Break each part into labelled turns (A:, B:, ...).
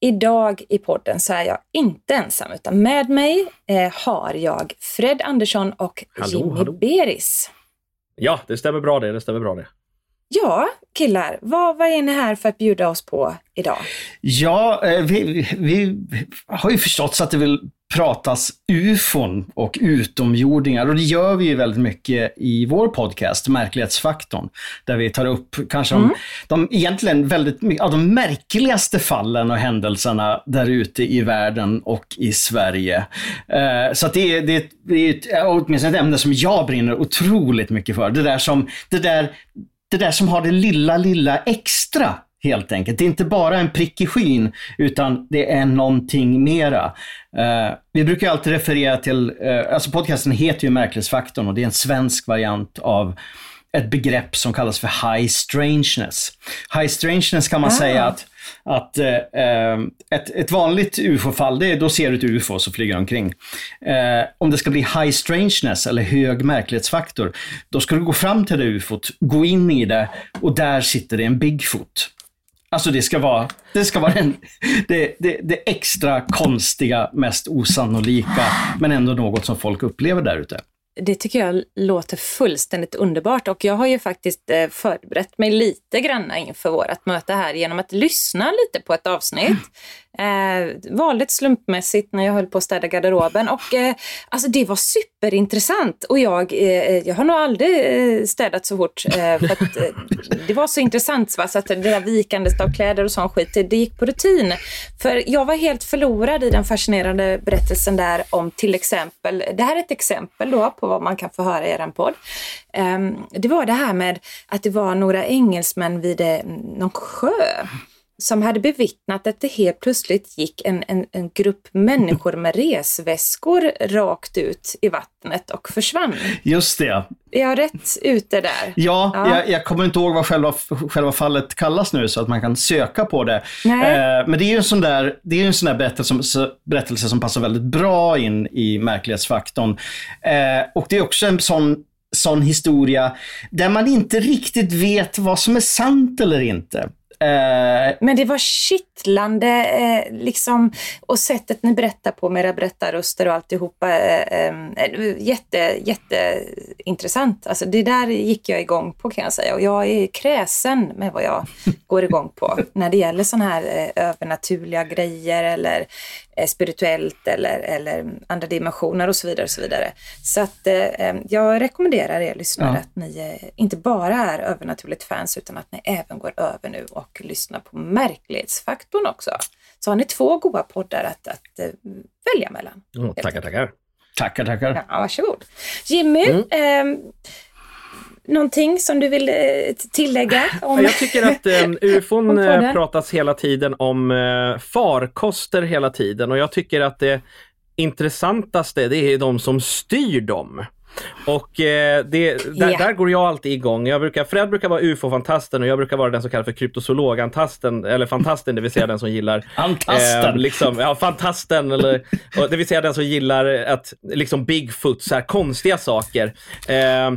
A: Idag i podden så är jag inte ensam utan med mig eh, har jag Fred Andersson och
B: Hallå,
A: Jimmy
B: hallå.
A: Beris.
B: Ja, det stämmer bra det. Det stämmer bra det.
A: Ja, killar, vad, vad är ni här för att bjuda oss på idag?
C: Ja, eh, vi, vi har ju förstått så att det vill pratas ufon och utomjordingar och det gör vi ju väldigt mycket i vår podcast Märklighetsfaktorn. Där vi tar upp kanske de, de egentligen väldigt mycket av de märkligaste fallen och händelserna där ute i världen och i Sverige. Eh, Så det är, det är, det är ett, åtminstone ett ämne som jag brinner otroligt mycket för. Det där som, det där, det där som har det lilla, lilla extra helt enkelt. Det är inte bara en prick i skyn, utan det är någonting mera. Eh, vi brukar alltid referera till, eh, alltså podcasten heter ju Märklighetsfaktorn och det är en svensk variant av ett begrepp som kallas för high strangeness. High strangeness kan man säga att, att eh, ett, ett vanligt ufo-fall, det är, då ser du ett ufo så flyger omkring. Om det ska bli high strangeness eller hög märklighetsfaktor, då ska du gå fram till det ufot, gå in i det och där sitter det en Bigfoot. Alltså det ska vara, det ska vara en, det, det, det extra konstiga, mest osannolika, men ändå något som folk upplever där ute.
A: Det tycker jag låter fullständigt underbart och jag har ju faktiskt eh, förberett mig lite granna inför vårt möte här genom att lyssna lite på ett avsnitt. Eh, valde slumpmässigt när jag höll på att städa garderoben och eh, alltså det var superintressant och jag, eh, jag har nog aldrig eh, städat så fort eh, för att eh, det var så intressant va? så att det där vikandet av kläder och sån skit, det, det gick på rutin. För jag var helt förlorad i den fascinerande berättelsen där om till exempel, det här är ett exempel då på vad man kan få höra i er podd. Ehm, det var det här med att det var några engelsmän vid eh, någon sjö som hade bevittnat att det helt plötsligt gick en, en, en grupp människor med resväskor rakt ut i vattnet och försvann.
C: Just det.
A: Är jag rätt ute där?
C: Ja,
A: Ja.
C: Jag, jag kommer inte ihåg vad själva, själva fallet kallas nu så att man kan söka på det.
A: Nej.
C: Eh, men det är ju en sån där, det är en sån där berättelse, som, berättelse som passar väldigt bra in i märklighetsfaktorn. Eh, och det är också en sån, sån historia där man inte riktigt vet vad som är sant eller inte. Eh,
A: Men det var kittlande eh, liksom, och sättet ni berättar på med era berättarröster och alltihopa. Eh, eh, jätte, jätteintressant. Alltså, det där gick jag igång på kan jag säga och jag är kräsen med vad jag går igång på när det gäller sådana här eh, övernaturliga grejer eller eh, spirituellt eller, eller andra dimensioner och så vidare. Och så vidare. så att eh, eh, jag rekommenderar er lyssnare
C: Ja.
A: att ni eh, inte bara är övernaturligt fans utan att ni även går över nu och lyssnar på märklighetsfaktorn också. Så har ni två goda poddar att, att eh, välja mellan.
B: Oh, tackar, tackar.
C: tackar, tackar.
A: Ja, varsågod. Jimmy, eh, någonting som du vill eh, tillägga? Om...
B: Jag tycker att eh, ufon pratas hela tiden om eh, farkoster hela tiden och jag tycker att det intressantaste det är de som styr dem. Och eh, det, där,
A: Ja.
B: där går jag alltid igång. Jag brukar, Fred brukar vara ufo-fantasten och jag brukar vara den som kallas för kryptozoologantasten, eller fantasten, det vill säga den som gillar
C: Antasten.
B: Eh, liksom, ja, fantasten, eller, och det vill säga den som gillar att, liksom Bigfoot, så här konstiga saker. Eh,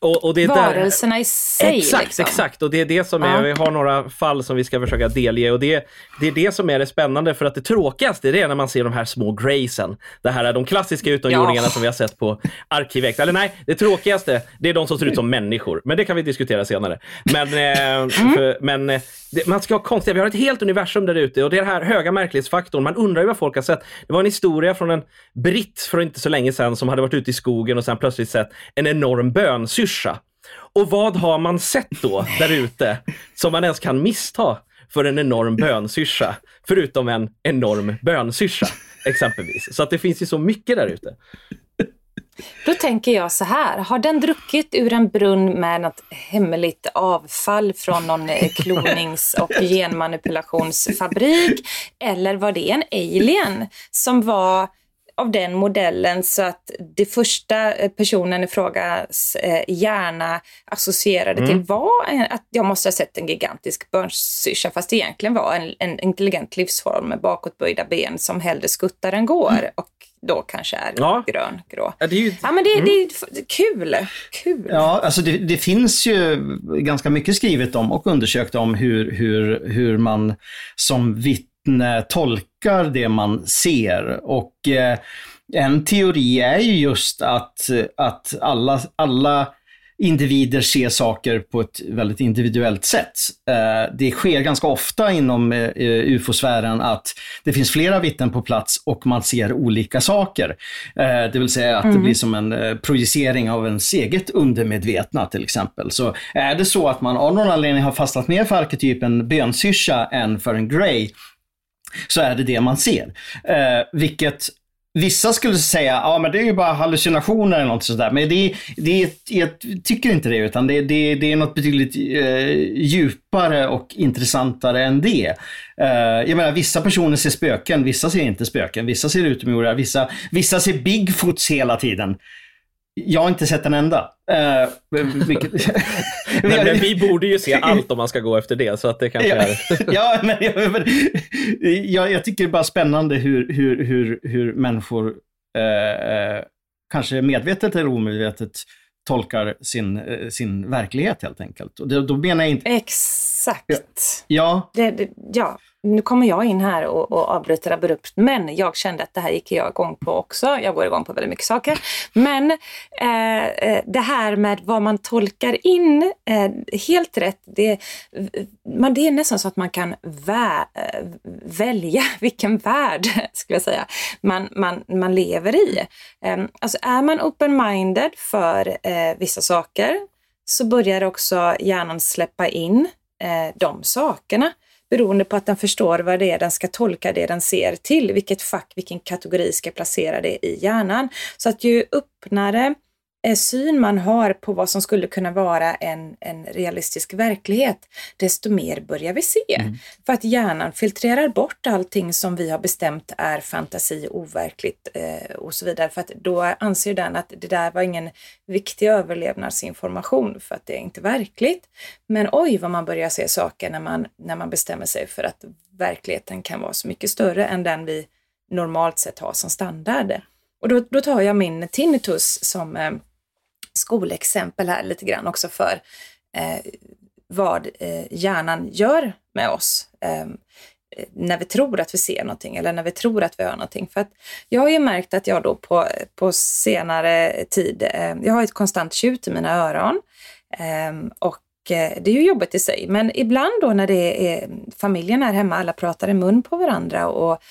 B: och, och det är där,
A: Varelserna i sig.
B: Exakt,
A: liksom.
B: exakt. Och det är det som är,
A: Ja.
B: vi har några fall som vi ska försöka delge och det, det är det som är det spännande för att det tråkigaste det är när man ser de här små graysen. Det här är de klassiska utomjordingarna
A: Ja.
B: som vi har sett på Arkivekt. Eller nej, det tråkigaste det är de som ser ut som människor. Men det kan vi diskutera senare. Men, eh,
A: Mm.
B: för, men eh, det, man ska ha konstiga, vi har ett helt universum där ute och det är den här höga märklighetsfaktorn. Man undrar ju vad folk har sett. Det var en historia från en britt för inte så länge sedan som hade varit ute i skogen och sen plötsligt sett en enorm bönsyrsa. Och vad har man sett då där ute som man ens kan missta för en enorm bönsyrsa? Förutom en enorm bönsyrsa exempelvis. Så att det finns ju så mycket där ute.
A: Då tänker jag så här, har den druckit ur en brunn med något hemligt avfall från någon eh, klonings och genmanipulationsfabrik? Eller var det en alien som var av den modellen så att det första eh, personen i frågas eh, hjärna associerade till var en- att jag måste ha sett en gigantisk bönsyrsa fast det egentligen var en, en intelligent livsform med bakåtböjda ben som hellre skuttar än går. Och då kanske är
B: Ja.
A: grön, grå.
B: Ja, det är ju...
A: Ja, men det, det är f- kul. Kul.
C: Ja, alltså det, det finns ju ganska mycket skrivet om och undersökt om hur, hur, hur man som vittne tolkar det man ser. Och eh, en teori är ju just att, att alla, alla individer ser saker på ett väldigt individuellt sätt. Eh, Det sker ganska ofta inom eh, ufo-sfären att det finns flera vittnen på plats och man ser olika saker. Eh, Det vill säga att det blir som en projicering av ens eget undermedvetna till exempel. Så är det så att man av någon anledning har fastnat mer för arketypen bönsyrsa än för en grey, så är det det man ser. Eh, vilket Vissa skulle säga, ja men det är ju bara hallucinationer eller något sådär. Men det, det, jag tycker inte det, utan det, det, det är något betydligt eh, djupare och intressantare än det. Eh, jag menar, vissa personer ser spöken, vissa ser inte spöken, vissa ser utomjordingar, vissa, vissa ser Bigfoots hela tiden. Jag har inte sett en enda. Eh, vilket...
B: Men, men vi borde ju se allt om man ska gå efter det, så att det kanske
C: Ja,
B: är...
C: ja, men jag, men, jag, jag tycker det är bara spännande hur, hur, hur, hur människor, eh, kanske medvetet eller omedvetet, tolkar sin, eh, sin verklighet helt enkelt. Och det, då menar jag inte...
A: Exakt.
C: Ja,
A: Det, det, ja, nu kommer jag in här och, och avbryter abrupt, men jag kände att det här gick jag igång på också. Jag går igång på väldigt mycket saker. Men eh, eh det här med vad man tolkar in, eh, helt rätt, det, man, det är nästan så att man kan vä, eh, välja vilken värld, skulle jag säga, man, man, man lever i. Eh, alltså är man open-minded för eh, vissa saker så börjar också hjärnan släppa in eh, de sakerna beroende på att den förstår vad det är den ska tolka det den ser till, vilket fack, vilken kategori ska placera det i hjärnan. Så att ju öppnare syn man har på vad som skulle kunna vara en, en realistisk verklighet, desto mer börjar vi se. För att hjärnan filtrerar bort allting som vi har bestämt är fantasi, overkligt eh, och så vidare. För att då anser den att det där var ingen viktig överlevnadsinformation för att det är inte verkligt. Men oj vad man börjar se saker när man, när man bestämmer sig för att verkligheten kan vara så mycket större än den vi normalt sett har som standard. Och då, då tar jag min tinnitus som eh, skolexempel här lite grann också för eh, vad eh, hjärnan gör med oss eh, när vi tror att vi ser någonting eller när vi tror att vi hör någonting. För att jag har ju märkt att jag då på, på senare tid, eh, jag har ett konstant tjut i mina öron ehm, eh, och det är ju jobbigt i sig, men ibland då när det är eh, familjen här hemma, alla pratar i mun på varandra och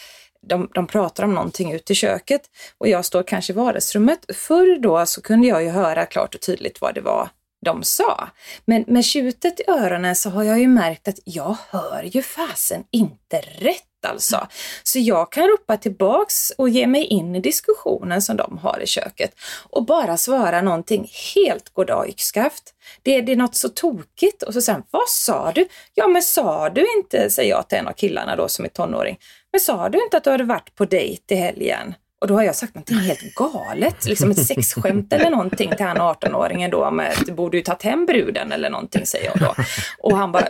A: de, de pratar om någonting ute i köket och jag står kanske i vardagsrummet. Förr då så kunde jag ju höra klart och tydligt vad det var de sa. Men med tjutet i öronen så har jag ju märkt att jag hör ju fasen inte rätt alltså. Så jag kan ropa tillbaks och ge mig in i diskussionen som de har i köket och bara svara någonting helt goddag yxskaft. Det, det är något så tokigt och så sen, vad sa du? Ja men sa du inte, säger jag till en av killarna då som är tonåring, men sa du inte att du hade varit på dejt i helgen? Och då har jag sagt någonting helt galet, liksom ett sexskämt eller någonting till han 18-åringen då med att du borde ju tagit hem bruden eller någonting säger jag då. Och han bara,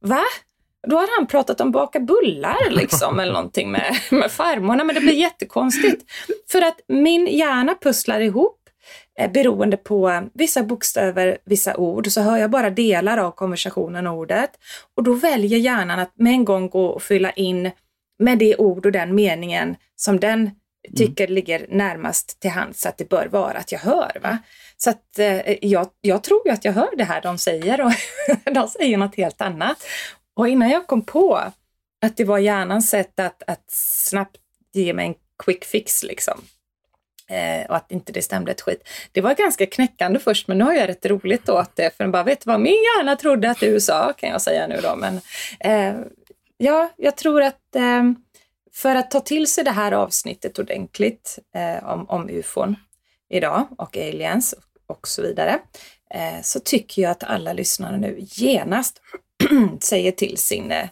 A: va? Då har han pratat om baka bullar liksom eller någonting med, med farmor. Nej, Men det blir jättekonstigt. För att min hjärna pusslar ihop eh, beroende på eh, vissa bokstäver, vissa ord, så hör jag bara delar av konversationen och ordet. Och då väljer hjärnan att med en gång gå och fylla in med det ord och den meningen som den tycker ligger närmast till hands att det bör vara att jag hör. Va? Så att eh, jag, jag tror ju att jag hör det här de säger och de säger något helt annat. Och innan jag kom på att det var hjärnans sätt att, att snabbt ge mig en quick fix liksom. Eh, och att inte det stämde ett skit. Det var ganska knäckande först, men nu har jag rätt roligt åt det. För den bara, vet du vad min hjärna trodde att du sa, kan jag säga nu då. Men eh, ja, jag tror att eh, för att ta till sig det här avsnittet ordentligt eh, om, om ufon idag och aliens och så vidare, eh, så tycker jag att alla lyssnare nu genast säger till sin, eh,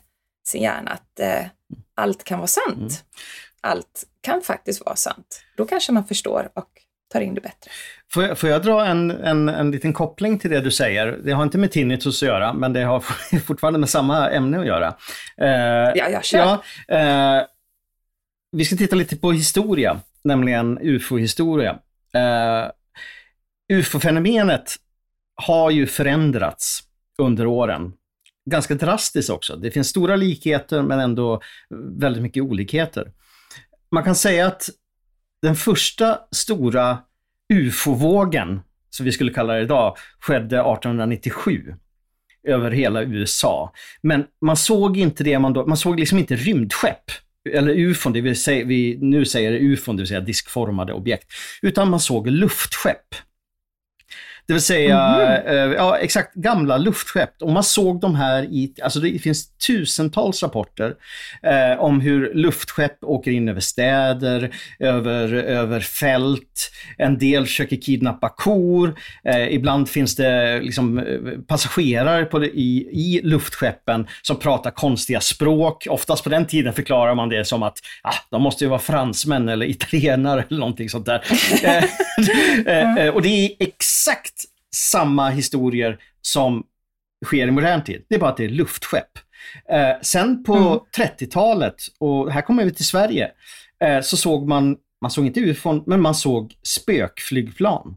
A: sin hjärna att eh, allt kan vara sant. Mm. Allt kan faktiskt vara sant. Då kanske man förstår och tar in det bättre.
C: Får jag, får jag dra en, en, en liten koppling till det du säger? Det har inte med tinnitus att göra, men det har fortfarande med samma ämne att göra.
A: Eh, ja, jag kör. Ja, eh,
C: vi ska titta lite på historia, nämligen ufo-historia. Uh, Ufo-fenomenet har ju förändrats under åren. Ganska drastiskt också. Det finns stora likheter men ändå väldigt mycket olikheter. Man kan säga att den första stora ufo-vågen, som vi skulle kalla det idag, skedde 1897 över hela USA. Men man såg inte det, man, då, man såg liksom inte rymdskepp eller ufon, det vill säga, vi nu säger ufon, det vill säga diskformade objekt, utan man såg luftskepp. Det vill säga, mm. ja exakt, gamla luftskepp. Och man såg de här i, alltså det finns tusentals rapporter eh, om hur luftskepp åker in över städer, över, över fält. En del försöker kidnappa kor. Eh, ibland finns det liksom eh, passagerare på i, i luftskeppen som pratar konstiga språk. Oftast på den tiden förklarar man det som att ah, de måste ju vara fransmän eller italienare eller någonting sånt där. Eh, eh, och det är exakt samma historier som sker i modern tid. Det är bara att det är luftskepp. Eh, sen på mm. 30-talet, och här kommer vi till Sverige, eh, så såg man, man såg inte ufon, men man såg spökflygplan.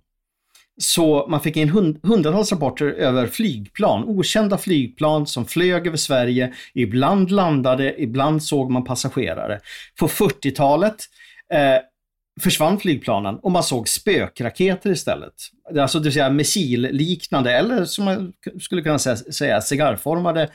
C: Så man fick in hund, hundratals rapporter över flygplan, okända flygplan som flög över Sverige. Ibland landade, ibland såg man passagerare. På 40-talet eh, försvann flygplanen och man såg spökraketer istället. Alltså det vill säga missilliknande eller som man skulle kunna säga, säga cigarrformade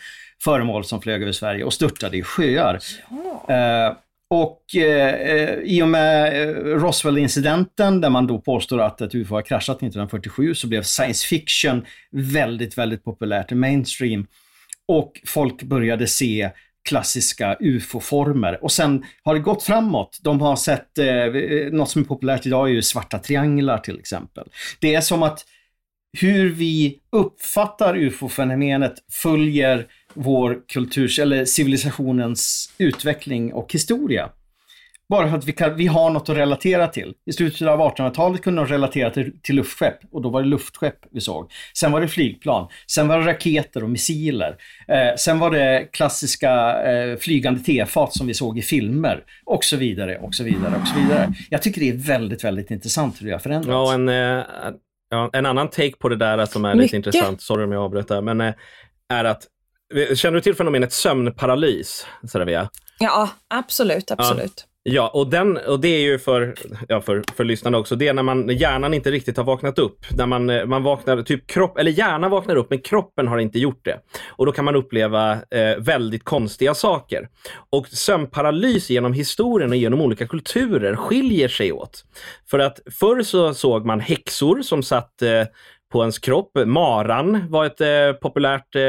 C: föremål som flög över Sverige och störtade i sjöar. Ja. Eh, och eh, i och med eh, Roswell-incidenten där man då påstår att ett UFO har kraschat 1947 så blev science fiction väldigt, väldigt populärt, mainstream. Och folk började se klassiska ufo-former. Och sen har det gått framåt. De har sett, eh, något som är populärt idag är ju svarta trianglar till exempel. Det är som att hur vi uppfattar ufo-fenomenet följer vår kulturs eller civilisationens utveckling och historia. Bara för att vi, kan, vi har något att relatera till. I slutet av 1800-talet kunde de relatera till, till luftskepp och då var det luftskepp vi såg. Sen var det flygplan. Sen var det raketer och missiler. Eh, sen var det klassiska eh, flygande tefat som vi såg i filmer och så vidare och så vidare och så vidare. Jag tycker det är väldigt, väldigt intressant hur det har förändrats.
B: Ja, en, eh, ja, en annan take på det där som är Mycket. lite intressant, sorry om jag avbröt där, men eh, är att Känner du till fenomenet sömnparalys, Saravia?
A: Ja, absolut, absolut. Ja.
B: Ja, och, den, och det är ju för, ja, för, för lyssnarna också, det är när man, hjärnan inte riktigt har vaknat upp. När man, eh, man vaknar, typ kropp, eller hjärnan vaknar upp men kroppen har inte gjort det. Och då kan man uppleva eh, väldigt konstiga saker. Och sömnparalys genom historien och genom olika kulturer skiljer sig åt. För att förr så såg man häxor som satt eh, på ens kropp. Maran var ett eh, populärt eh,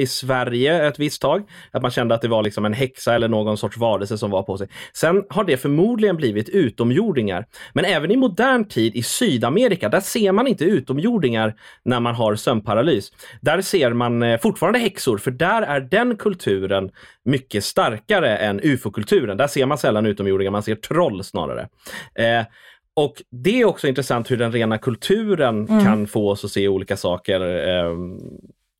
B: i Sverige ett visst tag. Att man kände att det var liksom en häxa eller någon sorts varelse som var på sig. Sen har det förmodligen blivit utomjordingar. Men även i modern tid i Sydamerika, där ser man inte utomjordingar när man har sömnparalys. Där ser man eh, fortfarande häxor, för där är den kulturen mycket starkare än ufo-kulturen. Där ser man sällan utomjordingar, man ser troll snarare. Eh, och det är också intressant hur den rena kulturen mm. kan få oss att se olika saker. Ehm,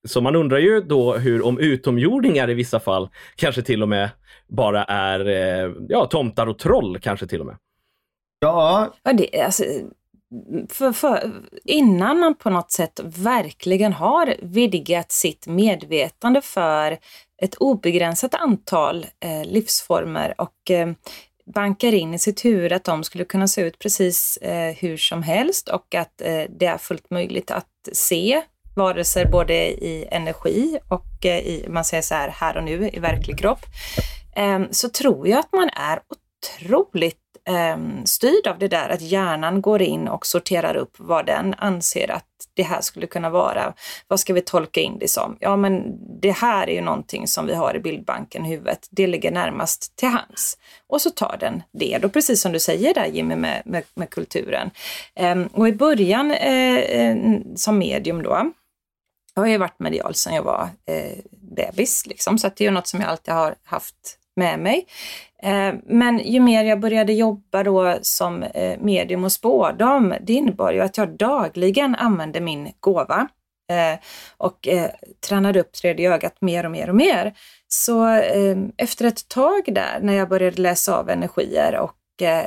B: så man undrar ju då hur, om utomjordingar i vissa fall kanske till och med bara är eh, ja, tomtar och troll kanske till och med.
A: Ja. ja det, alltså, för, för, innan man på något sätt verkligen har vidgat sitt medvetande för ett obegränsat antal eh, livsformer och eh, bankar in i sitt huvud att de skulle kunna se ut precis eh, hur som helst och att eh, det är fullt möjligt att se varelser både i energi och eh, i, man säger så här, här och nu i verklig kropp, ehm, så tror jag att man är otroligt Ehm, styrd av det där att hjärnan går in och sorterar upp vad den anser att det här skulle kunna vara. Vad ska vi tolka in det som? Ja, men det här är ju någonting som vi har i bildbanken i huvudet. Det ligger närmast till hands. Och så tar den det. Då precis som du säger där Jimmy med, med, med kulturen. Eh, och i början eh, eh, som medium då, jag har ju varit medial sedan jag var eh, bebis, liksom, så det är ju något som jag alltid har haft med mig. Eh, men ju mer jag började jobba då som eh, medium och spårdom, det innebar ju att jag dagligen använde min gåva eh, och tränade upp tredje ögat mer och mer och mer. Så efter ett tag där när jag började läsa av energier och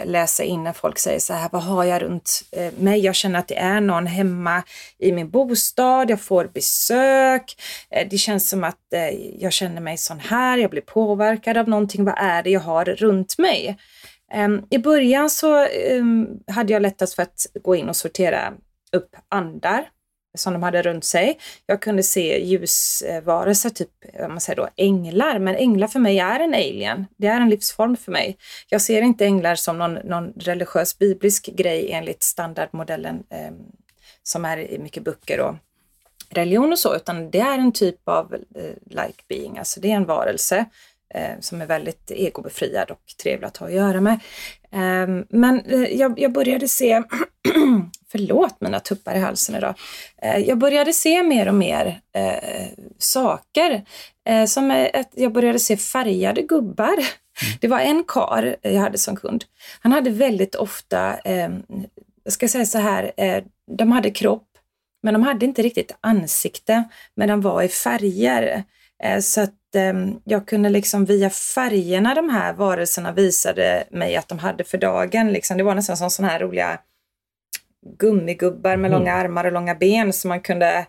A: läsa in när folk säger så här, vad har jag runt eh, mig? Jag känner att det är någon hemma i min bostad, jag får besök, eh, det känns som att eh, jag känner mig sån här, jag blir påverkad av någonting, vad är det jag har runt mig? Ehm, I början så ehm, hade jag lättast för att gå in och sortera upp andar som de hade runt sig. Jag kunde se ljusvarelser, typ man säger då änglar, men änglar för mig är en alien. Det är en livsform för mig. Jag ser inte änglar som någon, någon religiös biblisk grej enligt standardmodellen eh, som är i mycket böcker och religion och så, utan det är en typ av eh, like being, alltså det är en varelse eh, som är väldigt egobefriad och trevlig att ha att göra med. Eh, men eh, jag, jag började se Förlåt mina tuppar i halsen idag. Eh, jag började se mer och mer eh, saker. Som ett, jag började se färgade gubbar. Mm. Det var en kar jag hade som kund. Han hade väldigt ofta, eh, jag ska säga så här, de hade kropp, men de hade inte riktigt ansikte, men de var i färger. Så att jag kunde liksom via färgerna de här varelserna visade mig att de hade för dagen. Liksom, det var nästan som sådana här roliga gummigubbar med mm. långa armar och långa ben som man kunde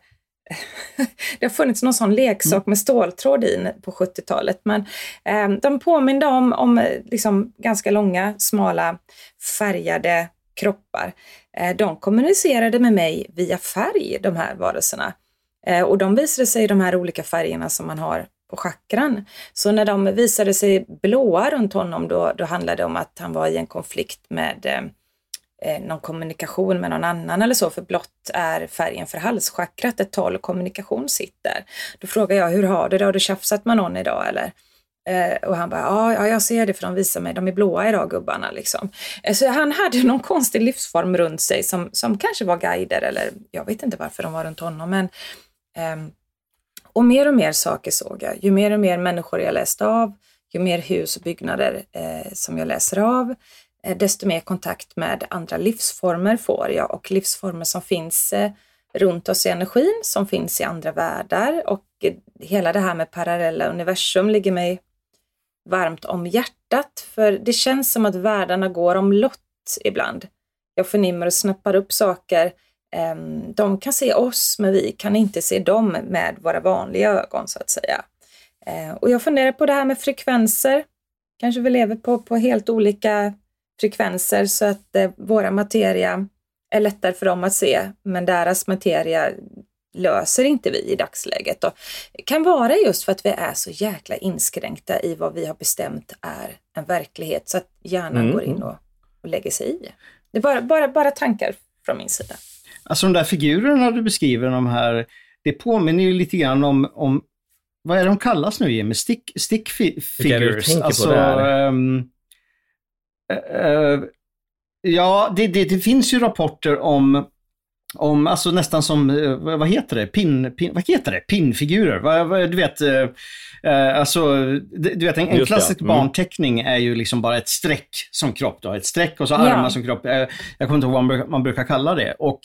A: det har funnits någon sån leksak med ståltråd i på 70-talet, men eh, de påminde om, om liksom ganska långa, smala, färgade kroppar. Eh, de kommunicerade med mig via färg, de här varelserna. Eh, och de visade sig i de här olika färgerna som man har och chakran. Så när de visade sig blåa runt honom, då, då handlade det om att han var i en konflikt med eh, eh, någon kommunikation med någon annan eller så, för blått är färgen för halschakrat, där tal och kommunikation sitter. Då frågar jag, hur har du det? Har du tjafsat med någon idag eller? Eh, och han bara, ja, ja, jag ser det för de visar mig, de är blåa idag gubbarna liksom. Eh, så han hade någon konstig livsform runt sig som, som kanske var guider eller jag vet inte varför de var runt honom, men ehm, och mer och mer saker såg jag. Ju mer och mer människor jag läste av, ju mer hus och byggnader eh, som jag läser av, Eh, desto mer kontakt med andra livsformer får jag och livsformer som finns eh, runt oss i energin, som finns i andra världar och eh, hela det här med parallella universum ligger mig varmt om hjärtat för det känns som att världarna går omlott ibland. Jag förnimmer och snappar upp saker. Ehm, de kan se oss men vi kan inte se dem med våra vanliga ögon så att säga. Eh, och jag funderar på det här med frekvenser. Kanske vi lever på, på helt olika frekvenser så att eh, våra materia är lättare för dem att se, men deras materia löser inte vi i dagsläget. Och det kan vara just för att vi är så jäkla inskränkta i vad vi har bestämt är en verklighet så att hjärnan mm. går in och, och lägger sig i. Det är bara, bara, bara tankar från min sida.
C: Alltså de där figurerna du beskriver, de här, det påminner ju lite grann om, om vad är de kallas nu Jimmy? Stick, stick fi figures? Alltså, um, Uh, ja, det, det, det, finns ju rapporter om om, alltså nästan som, eh, vad heter det, pin, pin vad heter det, pinnfigurer. Du vet, eh, alltså, du vet en, en klassisk mm. barnteckning är ju liksom bara ett streck som kropp. Då. Ett streck och så armar ja. som kropp. Eh, jag kommer inte ihåg vad man brukar, man brukar kalla det. Och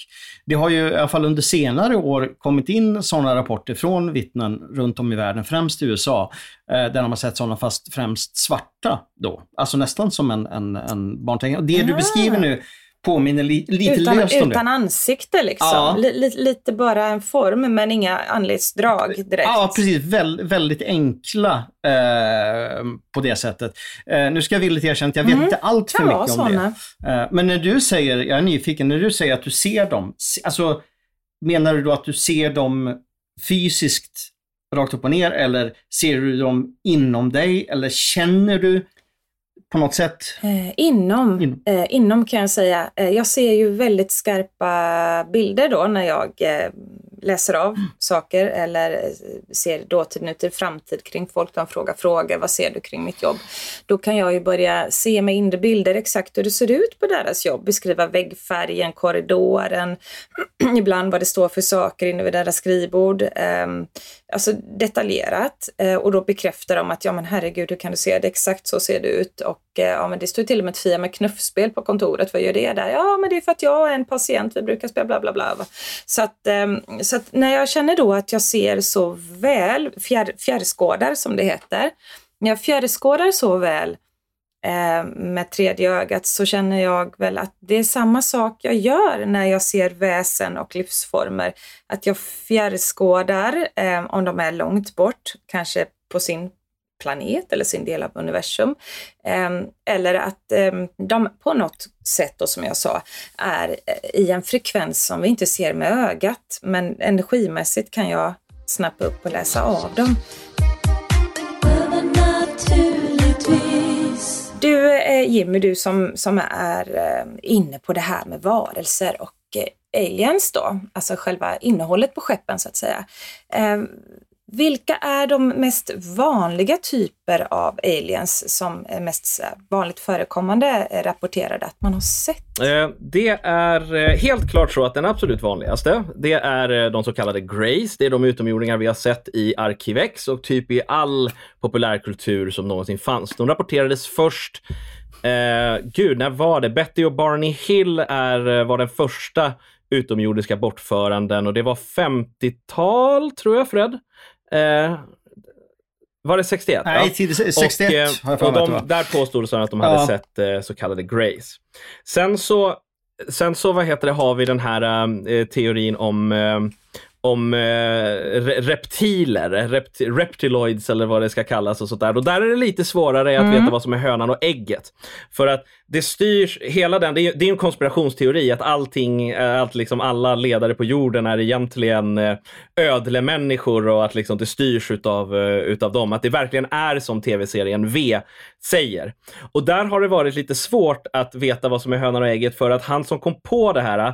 C: det har ju i alla fall under senare år kommit in sådana rapporter från vittnen runt om i världen, främst i USA, eh, där de har sett sådana fast främst svarta då. Alltså nästan som en, en, en barnteckning. Och det ja. du beskriver nu, påminner li, lite
A: utan,
C: löst om
A: utan
C: det.
A: ansikte liksom.
C: Ja.
A: Li, lite bara en form men inga anletsdrag direkt.
C: Ja, precis. Väl, väldigt enkla eh, på det sättet. Eh, nu ska jag villigt erkänna att jag vet inte allt för mycket om
A: såna.
C: det. Eh, men när du säger, jag är nyfiken, när du säger att du ser dem, alltså menar du då att du ser dem fysiskt rakt upp och ner eller ser du dem inom dig eller känner du på något sätt?
A: Eh, inom,
C: In-
A: eh, inom kan jag säga. Eh, jag ser ju väldigt skarpa bilder då när jag eh, läser av saker eller eh, ser dåtid, nutid, framtid kring folk. De frågar frågor, vad ser du kring mitt jobb? Då kan jag ju börja se med inre bilder exakt hur det ser ut på deras jobb. Beskriva väggfärgen, korridoren, ibland vad det står för saker inne vid deras skrivbord. Eh, alltså detaljerat eh, och då bekräftar de att ja men herregud hur kan du se det exakt så ser det ut och mycket, ja men det står till och med ett Fia med knuffspel på kontoret, vad gör det där? Ja men det är för att jag är en patient, vi brukar spela bla bla bla. Så att, ehm, så att när jag känner då att jag ser så väl, fjär, fjärrskådar som det heter, när jag fjärrskådar så väl eh, med tredje ögat så känner jag väl att det är samma sak jag gör när jag ser väsen och livsformer. Att jag fjärrskådar eh, om de är långt bort, kanske på sin planet eller sin del av universum. Ehm, eller att ehm, de på något sätt, då, som jag sa, är eh, i en frekvens som vi inte ser med ögat. Men energimässigt kan jag snappa upp och läsa av dem. Du eh, Jimmy, du som, som är eh, inne på det här med varelser och aliens då, alltså själva innehållet på skeppen så att säga. Ehm, vilka är de mest vanliga typer av aliens som är mest vanligt förekommande eh, rapporterade att man har sett?
B: Eh, det är eh, helt klart så att den absolut vanligaste, det är de så kallade Greys. Det är de utomjordingar vi har sett i Arkivex och typ i all populärkultur som någonsin fanns. De rapporterades först Eh, gud, när var det? Betty och Barney Hill är, var den första utomjordiska bortföranden och det var 50-tal, tror jag, Fred. Eh, var det 61?
C: Nej,
B: Ja.
C: till 61
B: och, eh,
C: har jag
B: och de,
C: det.
B: Där påstod de att de hade
C: Ja.
B: sett eh, så kallade Greys. Sen så, sen så vad heter det, har vi den här eh, teorin om eh, om eh, re- reptiler, rept reptiloids eller vad det ska kallas och sånt där. Och där är det lite svårare att veta vad som är hönan och ägget. För att det styrs, hela den, det är, det är en konspirationsteori att allting, eh, att liksom alla ledare på jorden är egentligen eh, ödlemänniskor och att liksom det styrs utav, eh, utav dem. Att det verkligen är som tv-serien V säger. Och där har det varit lite svårt att veta vad som är hönan och ägget för att han som kom på det här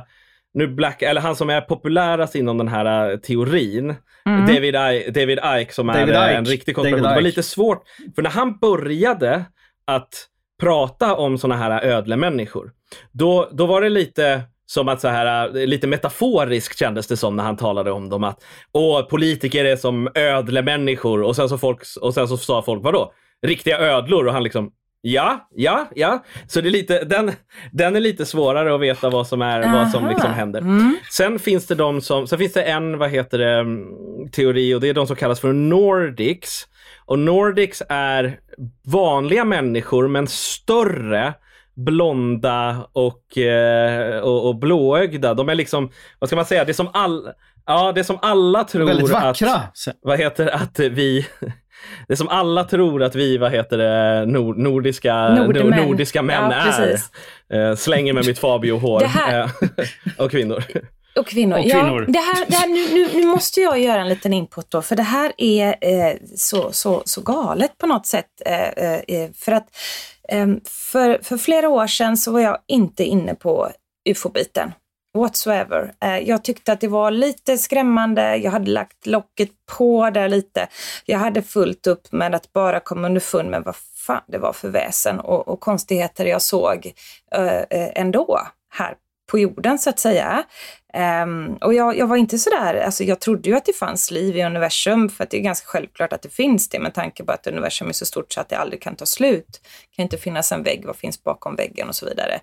B: nu Black, eller han som är populärast inom den här uh, teorin, David, I, David Ike som
C: David
B: är uh,
C: Icke.
B: en riktig konspiration. Det var lite svårt, för när han började att prata om såna här ödlemänniskor, då, då var det lite som att så här, lite metaforiskt kändes det som när han talade om dem att åh, politiker är som ödlemänniskor och sen så, folk, och sen så sa folk vadå? Riktiga ödlor och han liksom Ja, ja, ja. Så det är lite, den, den är lite svårare att veta vad som, är, vad som liksom händer. Sen finns det de som, sen finns det en, vad heter det, mm, teori och det är de som kallas för Nordics. Och Nordics är vanliga människor men större, blonda och, eh, och, och blåögda. De är liksom, vad ska man säga, det är som, all, ja, det är som alla tror
C: Väldigt
B: att
C: vackra.
B: vad heter att vi det är som alla tror att vi, vad heter det, nord, nordiska,
A: Nordmän.
B: nordiska män
A: Ja,
B: är. Eh, slänger med mitt Fabio-hår.
A: Här-
B: eh, och kvinnor.
A: Och kvinnor.
C: Och kvinnor.
A: Ja, det här, det här, nu, nu, nu måste jag göra en liten input då, för det här är eh, så, så, så galet på något sätt. Eh, eh, för att eh, för, för flera år sedan så var jag inte inne på ufo-biten whatsoever. Eh, jag tyckte att det var lite skrämmande. Jag hade lagt locket på där lite. Jag hade fullt upp med att bara komma underfund med vad fan det var för väsen och, och konstigheter jag såg eh, eh, ändå här på jorden så att säga. Um, och jag, jag var inte sådär, alltså jag trodde ju att det fanns liv i universum för att det är ganska självklart att det finns det med tanke på att universum är så stort så att det aldrig kan ta slut. Det kan inte finnas en vägg, vad finns bakom väggen och så vidare.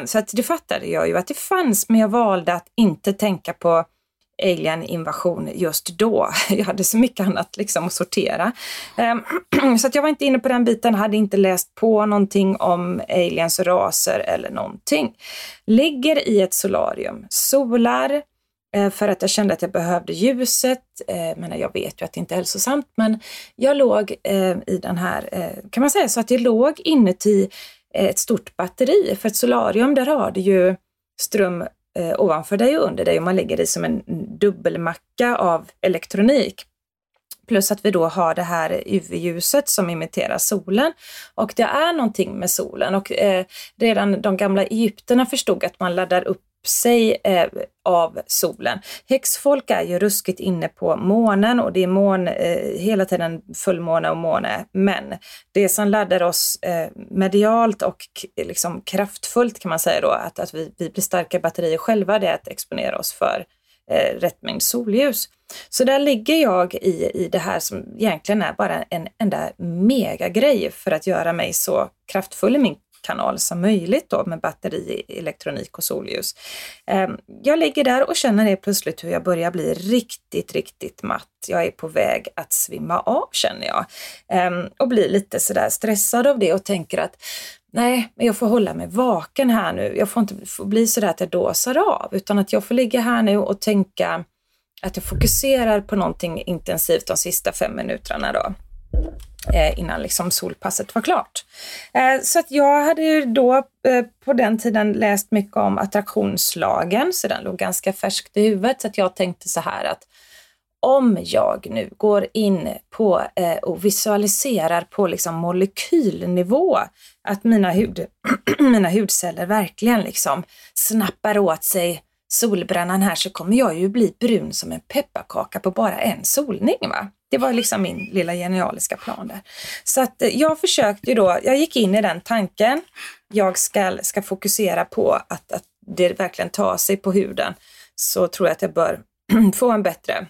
A: Um, så att det fattade jag ju att det fanns men jag valde att inte tänka på alien-invasion just då. Jag hade så mycket annat liksom att sortera. Ehm, så att jag var inte inne på den biten, hade inte läst på någonting om aliens och raser eller någonting. Ligger i ett solarium, solar, eh, för att jag kände att jag behövde ljuset. Eh, men jag vet ju att det inte är hälsosamt, men jag låg eh, i den här, kan man säga så att jag låg inuti ett stort batteri. För ett solarium, där har du ju ström eh, ovanför dig och under dig och man lägger i som en dubbelmacka av elektronik. Plus att vi då har det här UV-ljuset som imiterar solen. Och det är någonting med solen och eh, redan de gamla egyptierna förstod att man laddar upp sig eh, av solen. Häxfolk är ju ruskigt inne på månen och det är mån, eh, hela tiden fullmåne och måne. Men det som laddar oss eh, medialt och liksom kraftfullt kan man säga då, att, att vi, vi blir starka batterier själva, det är att exponera oss för eh, rätt mängd solljus. Så där ligger jag i, i det här som egentligen är bara en enda megagrej för att göra mig så kraftfull i min kanal som möjligt då med batteri, elektronik och solljus. Ehm, jag ligger där och känner det plötsligt hur jag börjar bli riktigt, riktigt matt. Jag är på väg att svimma av känner jag ehm, och blir lite sådär stressad av det och tänker att nej, men jag får hålla mig vaken här nu. Jag får inte få bli sådär att jag dåsar av utan att jag får ligga här nu och tänka att jag fokuserar på någonting intensivt de sista fem minuterna då. Eh, innan liksom solpasset var klart. Eh, så att jag hade ju då eh, på den tiden läst mycket om attraktionslagen, så den låg ganska färskt i huvudet. Så att jag tänkte så här att om jag nu går in på och visualiserar på liksom molekylnivå att mina, hud, mina hudceller verkligen liksom snappar åt sig solbrännan här så kommer jag ju bli brun som en pepparkaka på bara en solning. Va? Det var liksom min lilla genialiska plan där. Så att eh, jag försökte då, jag gick in i den tanken. Jag ska, ska fokusera på att, att det verkligen tar sig på huden. Så tror jag att jag bör få en bättre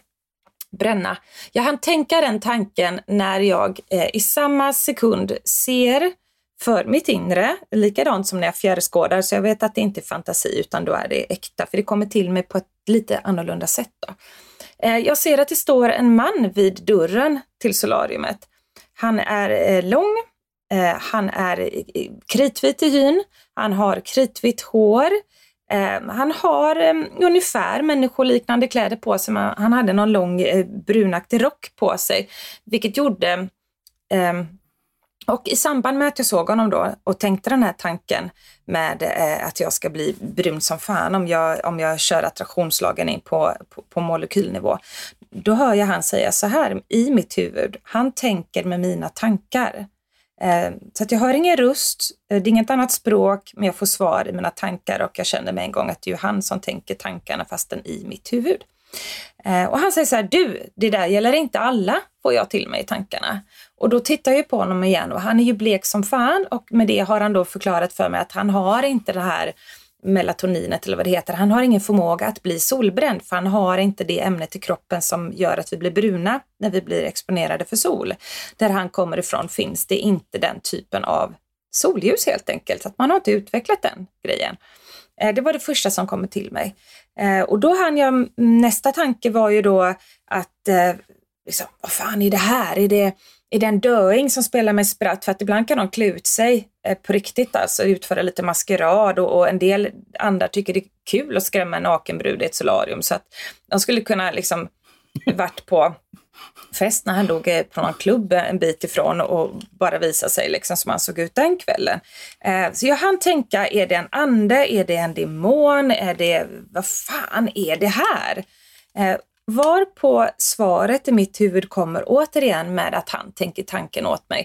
A: bränna. Jag hann tänka den tanken när jag eh, i samma sekund ser för mitt inre, likadant som när jag fjärrskådar, så jag vet att det inte är fantasi utan då är det äkta, för det kommer till mig på ett lite annorlunda sätt. Då. Eh, jag ser att det står en man vid dörren till solariumet. Han är eh, lång, eh, han är kritvit i hyn, han har kritvitt hår, han har ungefär människoliknande kläder på sig, men han hade någon lång brunaktig rock på sig, vilket gjorde och i samband med att jag såg honom då och tänkte den här tanken med eh, att jag ska bli brun som fan om jag, om jag kör attraktionslagen in på, på, på molekylnivå. Då hör jag han säga så här i mitt huvud. Han tänker med mina tankar. Eh, så att jag hör ingen röst, eh, det är inget annat språk, men jag får svar i mina tankar och jag känner med en gång att det är han som tänker tankarna fastän i mitt huvud. Eh, och han säger så här, du, det där gäller inte alla, får jag till mig i tankarna. Och då tittar jag på honom igen och han är ju blek som fan och med det har han då förklarat för mig att han har inte det här melatoninet eller vad det heter. Han har ingen förmåga att bli solbränd för han har inte det ämnet i kroppen som gör att vi blir bruna när vi blir exponerade för sol. Där han kommer ifrån finns det inte den typen av solljus helt enkelt, så att man har inte utvecklat den grejen. Eh, det var det första som kom till mig. Eh, och då hann jag, mm, nästa tanke var ju då att, eh, liksom, vad fan är det här? Är det, är det en döing som spelar med spratt? För att ibland kan de klä ut sig eh, på riktigt, alltså utföra lite maskerad och, och en del andra tycker det är kul att skrämma en nakenbrud i ett solarium. Så att de skulle kunna liksom varit på fest när han dog eh, på någon klubb eh, en bit ifrån och bara visa sig liksom som han såg ut den kvällen. Eh, så jag hann tänka, är det en ande? Är det en demon? Är det, vad fan är det här? Eh, var på svaret i mitt huvud kommer återigen med att han tänker tanken åt mig.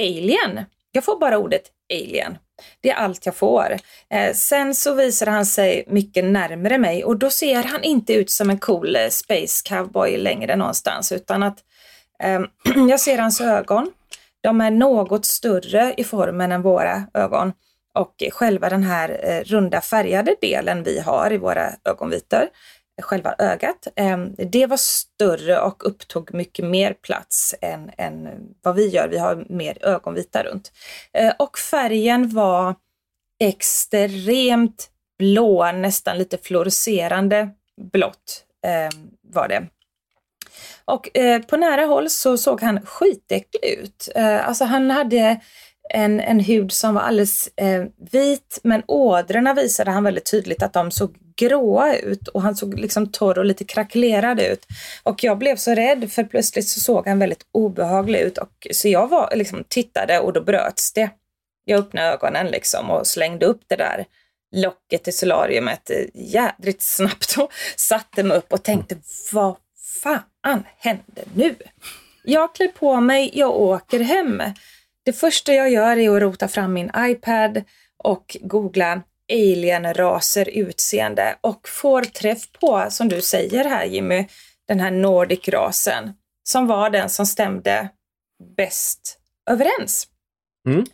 A: Alien. Jag får bara ordet alien. Det är allt jag får. Eh, sen så visar han sig mycket närmre mig och då ser han inte ut som en cool eh, space cowboy längre någonstans utan att eh, jag ser hans ögon. De är något större i formen än våra ögon och själva den här eh, runda färgade delen vi har i våra ögonvitor själva ögat. Ehm, det var större och upptog mycket mer plats än, än vad vi gör. Vi har mer ögonvita runt. Ehm, och färgen var extremt blå, nästan lite fluorescerande blått. Ehm, var det. Och eh, på nära håll så såg han skitäcklig ut. Alltså han hade en, en hud som var alldeles eh, vit men ådrorna visade han väldigt tydligt att de såg gråa ut och han såg liksom torr och lite krackelerad ut. Och jag blev så rädd för plötsligt så såg han väldigt obehaglig ut och så jag var, liksom, tittade och då bröts det. Jag öppnade ögonen liksom och slängde upp det där locket i solariumet jädrigt snabbt och satte mig upp och tänkte vad fan händer nu? Jag klär på mig, jag åker hem. Det första jag gör är att rota fram min iPad och googla alien-raser utseende och får träff på, som du säger här Jimmy, den här Nordic-rasen som var den som stämde bäst överens. Mm.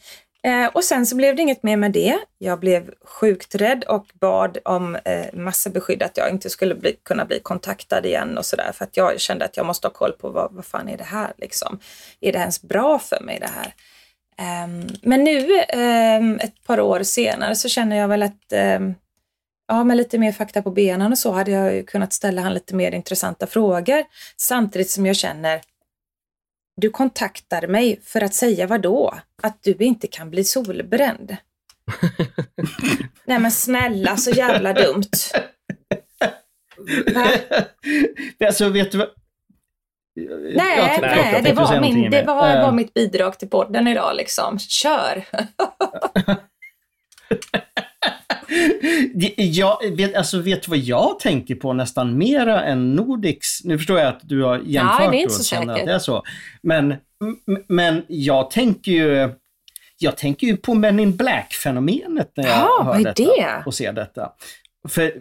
A: Eh, och sen så blev det inget mer med det. Jag blev sjukt rädd och bad om eh, massa beskydd att jag inte skulle bli, kunna bli kontaktad igen och sådär för att jag kände att jag måste ha koll på vad, vad fan är det här liksom? Är det ens bra för mig det här? Um, men nu, um, ett par år senare, så känner jag väl att um, ja, med lite mer fakta på benen och så hade jag kunnat ställa han lite mer intressanta frågor. Samtidigt som jag känner, du kontaktar mig för att säga vad då? Att du inte kan bli solbränd. Nej men snälla, så jävla dumt.
C: Va? Alltså, vet du vad?
A: Nej, nej det, var, min, det var, var mitt bidrag till podden idag liksom. Kör!
C: jag vet, alltså, vet du vad jag tänker på nästan mera än Nordics? Nu förstår jag att du har jämfört ja, det är inte så och känner att det är så. Men, men jag tänker ju jag tänker ju på Men in Black-fenomenet när jag ja, hör detta det? och ser detta. För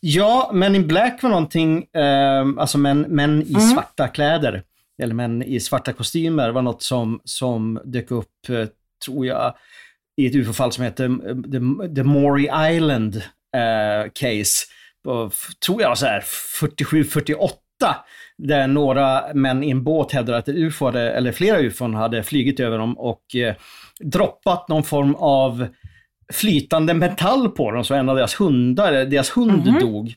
C: Ja, Men in Black var någonting, eh, alltså män, män i mm. svarta kläder, eller män i svarta kostymer var något som, som dök upp, eh, tror jag, i ett ufo-fall som heter eh, The, The Maury Island eh, Case. På, tror jag så här 47-48 där några män i en båt hävdade att UFO hade, eller flera UFOn hade flygit över dem och eh, droppat någon form av flytande metall på dem så en av deras hundar, deras hund mm dog.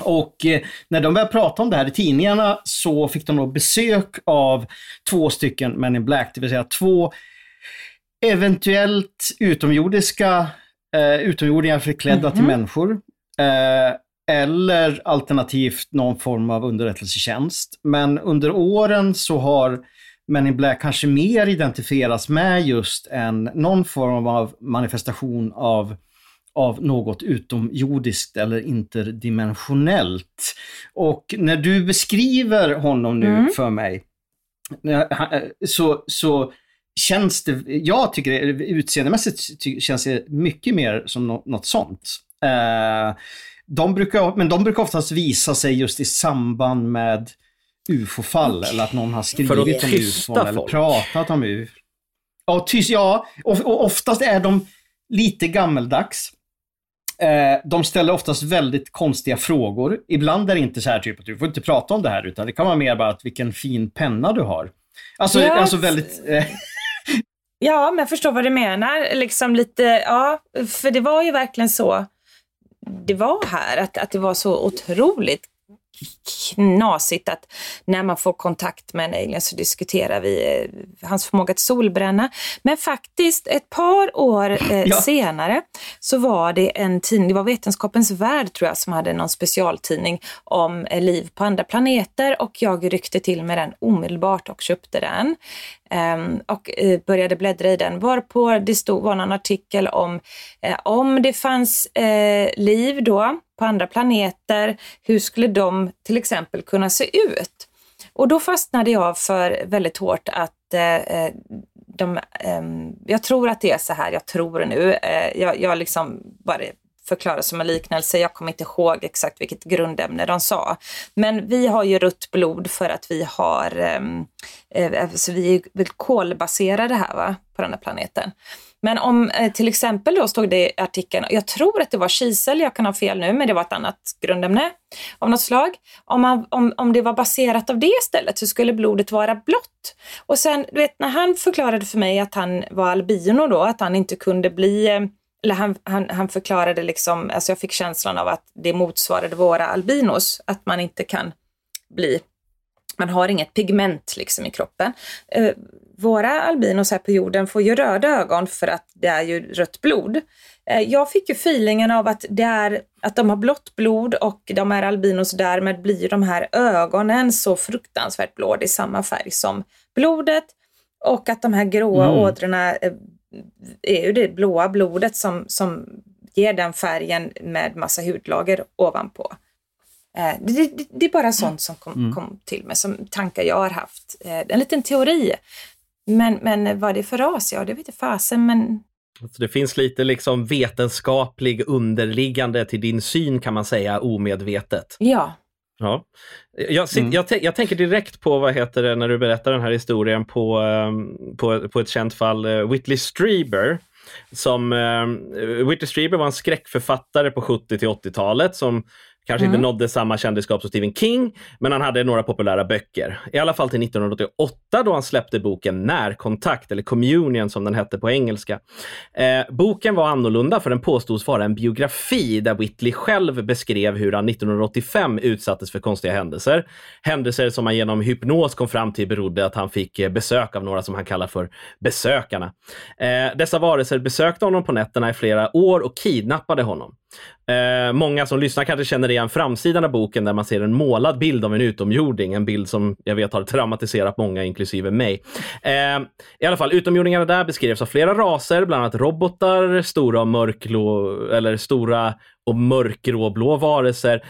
C: Och eh, när de började prata om det här i tidningarna så fick de då besök av två stycken Men in Black, det vill säga två eventuellt utomjordiska eh, utomjordingar förklädda mm -hmm. till människor. Eh, eller alternativt någon form av underrättelsetjänst. Men under åren så har men in Black kanske mer identifieras med just en, någon form av manifestation av, av något utomjordiskt eller interdimensionellt. Och när du beskriver honom nu mm. för mig, så, så känns det, jag tycker det, utseendemässigt känns det mycket mer som något, sånt. Eh, de brukar, men de brukar oftast visa sig just i samband med ufo-fall eller att någon har skrivit om ufo eller pratat om ufo. Ja, tyst, ja och, och oftast är de lite gammeldags. Eh, de ställer oftast väldigt konstiga frågor. Ibland är det inte så här typ att du får inte prata om det här utan det kan vara mer bara att vilken fin penna du har. Alltså, yes. alltså väldigt... Eh...
A: Ja, men jag förstår vad du menar. Liksom lite, ja, för det var ju verkligen så det var här, att, att det var så otroligt knasigt att när man får kontakt med en alien så diskuterar vi eh, hans förmåga till solbränna. Men faktiskt ett par år eh, ja. senare så var det en tidning, det var Vetenskapens Värld tror jag, som hade någon specialtidning om eh, liv på andra planeter och jag ryckte till med den omedelbart och köpte den. Um, och uh, började bläddra i den varpå det stod, var en artikel om uh, om det fanns uh, liv då på andra planeter, hur skulle de till exempel kunna se ut? Och då fastnade jag för väldigt hårt att eh, eh de, eh, jag tror att det är så här, jag tror nu, eh, jag, jag liksom bara förklara som en liknelse. Jag kommer inte ihåg exakt vilket grundämne de sa. Men vi har ju rött blod för att vi har, ehm, eh, alltså vi är kolbaserade här va, på den här planeten. Men om eh, till exempel då stod det i artikeln, jag tror att det var kisel, jag kan ha fel nu, men det var ett annat grundämne av något slag. Om, man, om, om det var baserat av det istället så skulle blodet vara blått. Och sen, du vet, när han förklarade för mig att han var albino då, att han inte kunde bli eh, eller han, han, han förklarade liksom, alltså jag fick känslan av att det motsvarade våra albinos, att man inte kan bli, man har inget pigment liksom i kroppen. Eh, våra albinos här på jorden får ju röda ögon för att det är ju rött blod. Eh, jag fick ju feelingen av att det är att de har blått blod och de är albinos därmed blir de här ögonen så fruktansvärt blå. Det är samma färg som blodet och att de här gråa mm. ådrorna eh, är ju det blåa blodet som, som ger den färgen med massa hudlager ovanpå. Eh, det, det, det, är bara sånt som kom, mm. kom, till mig, som tankar jag har haft. En liten teori. Men, men vad det är för ras, ja det vet jag fasen, men
B: det finns lite liksom vetenskaplig underliggande till din syn kan man säga, omedvetet.
A: Ja.
B: Ja. Jag, mm. jag, jag, tänker direkt på, vad heter det, när du berättar den här historien på, um, på, på ett känt fall, uh, Whitley Strieber. Som, uh, Whitley Strieber var en skräckförfattare på 70 till 80-talet som Kanske mm. inte nådde samma kändisskap som Stephen King, men han hade några populära böcker. I alla fall till 1988 då han släppte boken Närkontakt, eller Communion som den hette på engelska. Eh, boken var annorlunda för den påstods vara en biografi där Whitley själv beskrev hur han 1985 utsattes för konstiga händelser. Händelser som han genom hypnos kom fram till berodde att han fick eh, besök av några som han kallar för besökarna. Eh, dessa varelser besökte honom på nätterna i flera år och kidnappade honom. Eh, många som lyssnar kanske känner igen framsidan av boken där man ser en målad bild av en utomjording. En bild som jag vet har traumatiserat många, inklusive mig. Eh, I alla fall, utomjordingarna där beskrevs av flera raser, bland annat robotar, stora och mörklå, eller stora och mörkgråblå varelser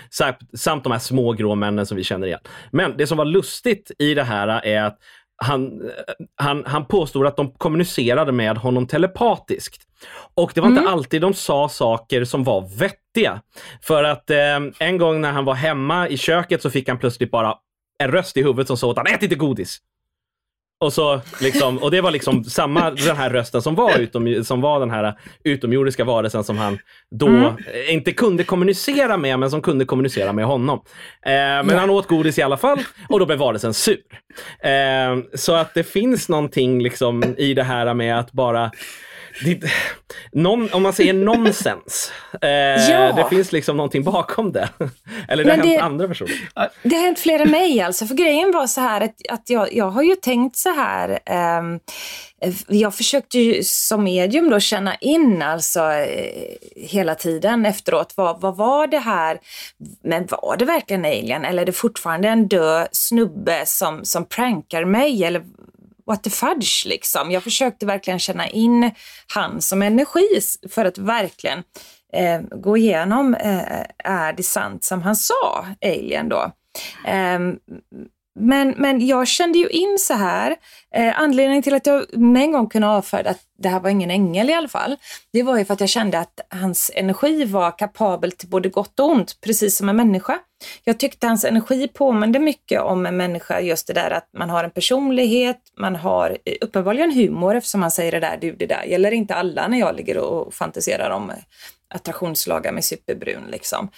B: samt de här små grå männen som vi känner igen. Men det som var lustigt i det här är att han, eh, han, han påstod att de kommunicerade med honom telepatiskt. Och det var mm. inte alltid de sa saker som var vettiga. För att eh, en gång när han var hemma i köket så fick han plötsligt bara en röst i huvudet som sa åt honom, ät inte godis! Och, så, liksom, och det var liksom samma den här rösten som var, utom, som var den här utomjordiska varelsen som han då mm. inte kunde kommunicera med, men som kunde kommunicera med honom. Eh, men ja. han åt godis i alla fall och då blev varelsen sur. Eh, så att det finns någonting liksom i det här med att bara det, non, om man säger nonsens, eh, ja. det finns liksom någonting bakom det. Eller det har hänt andra personer.
A: Det har hänt flera mig alltså. För grejen var så här att, att jag, jag har ju tänkt så här. Eh, jag försökte ju som medium då känna in alltså eh, hela tiden efteråt. Vad, vad var det här? Men var det verkligen alien eller är det fortfarande en död snubbe som, som prankar mig? Eller what the fudge liksom. Jag försökte verkligen känna in han som energi för att verkligen eh, gå igenom, eh, är det sant som han sa, Alien då? Eh, men, men jag kände ju in så här, eh, anledningen till att jag med en gång kunde avfärda att det här var ingen ängel i alla fall, det var ju för att jag kände att hans energi var kapabel till både gott och ont, precis som en människa. Jag tyckte hans energi påminde mycket om en människa, just det där att man har en personlighet, man har eh, uppenbarligen humor eftersom man säger det där, du det där gäller inte alla när jag ligger och fantiserar om eh, attraktionslagar med superbrun liksom.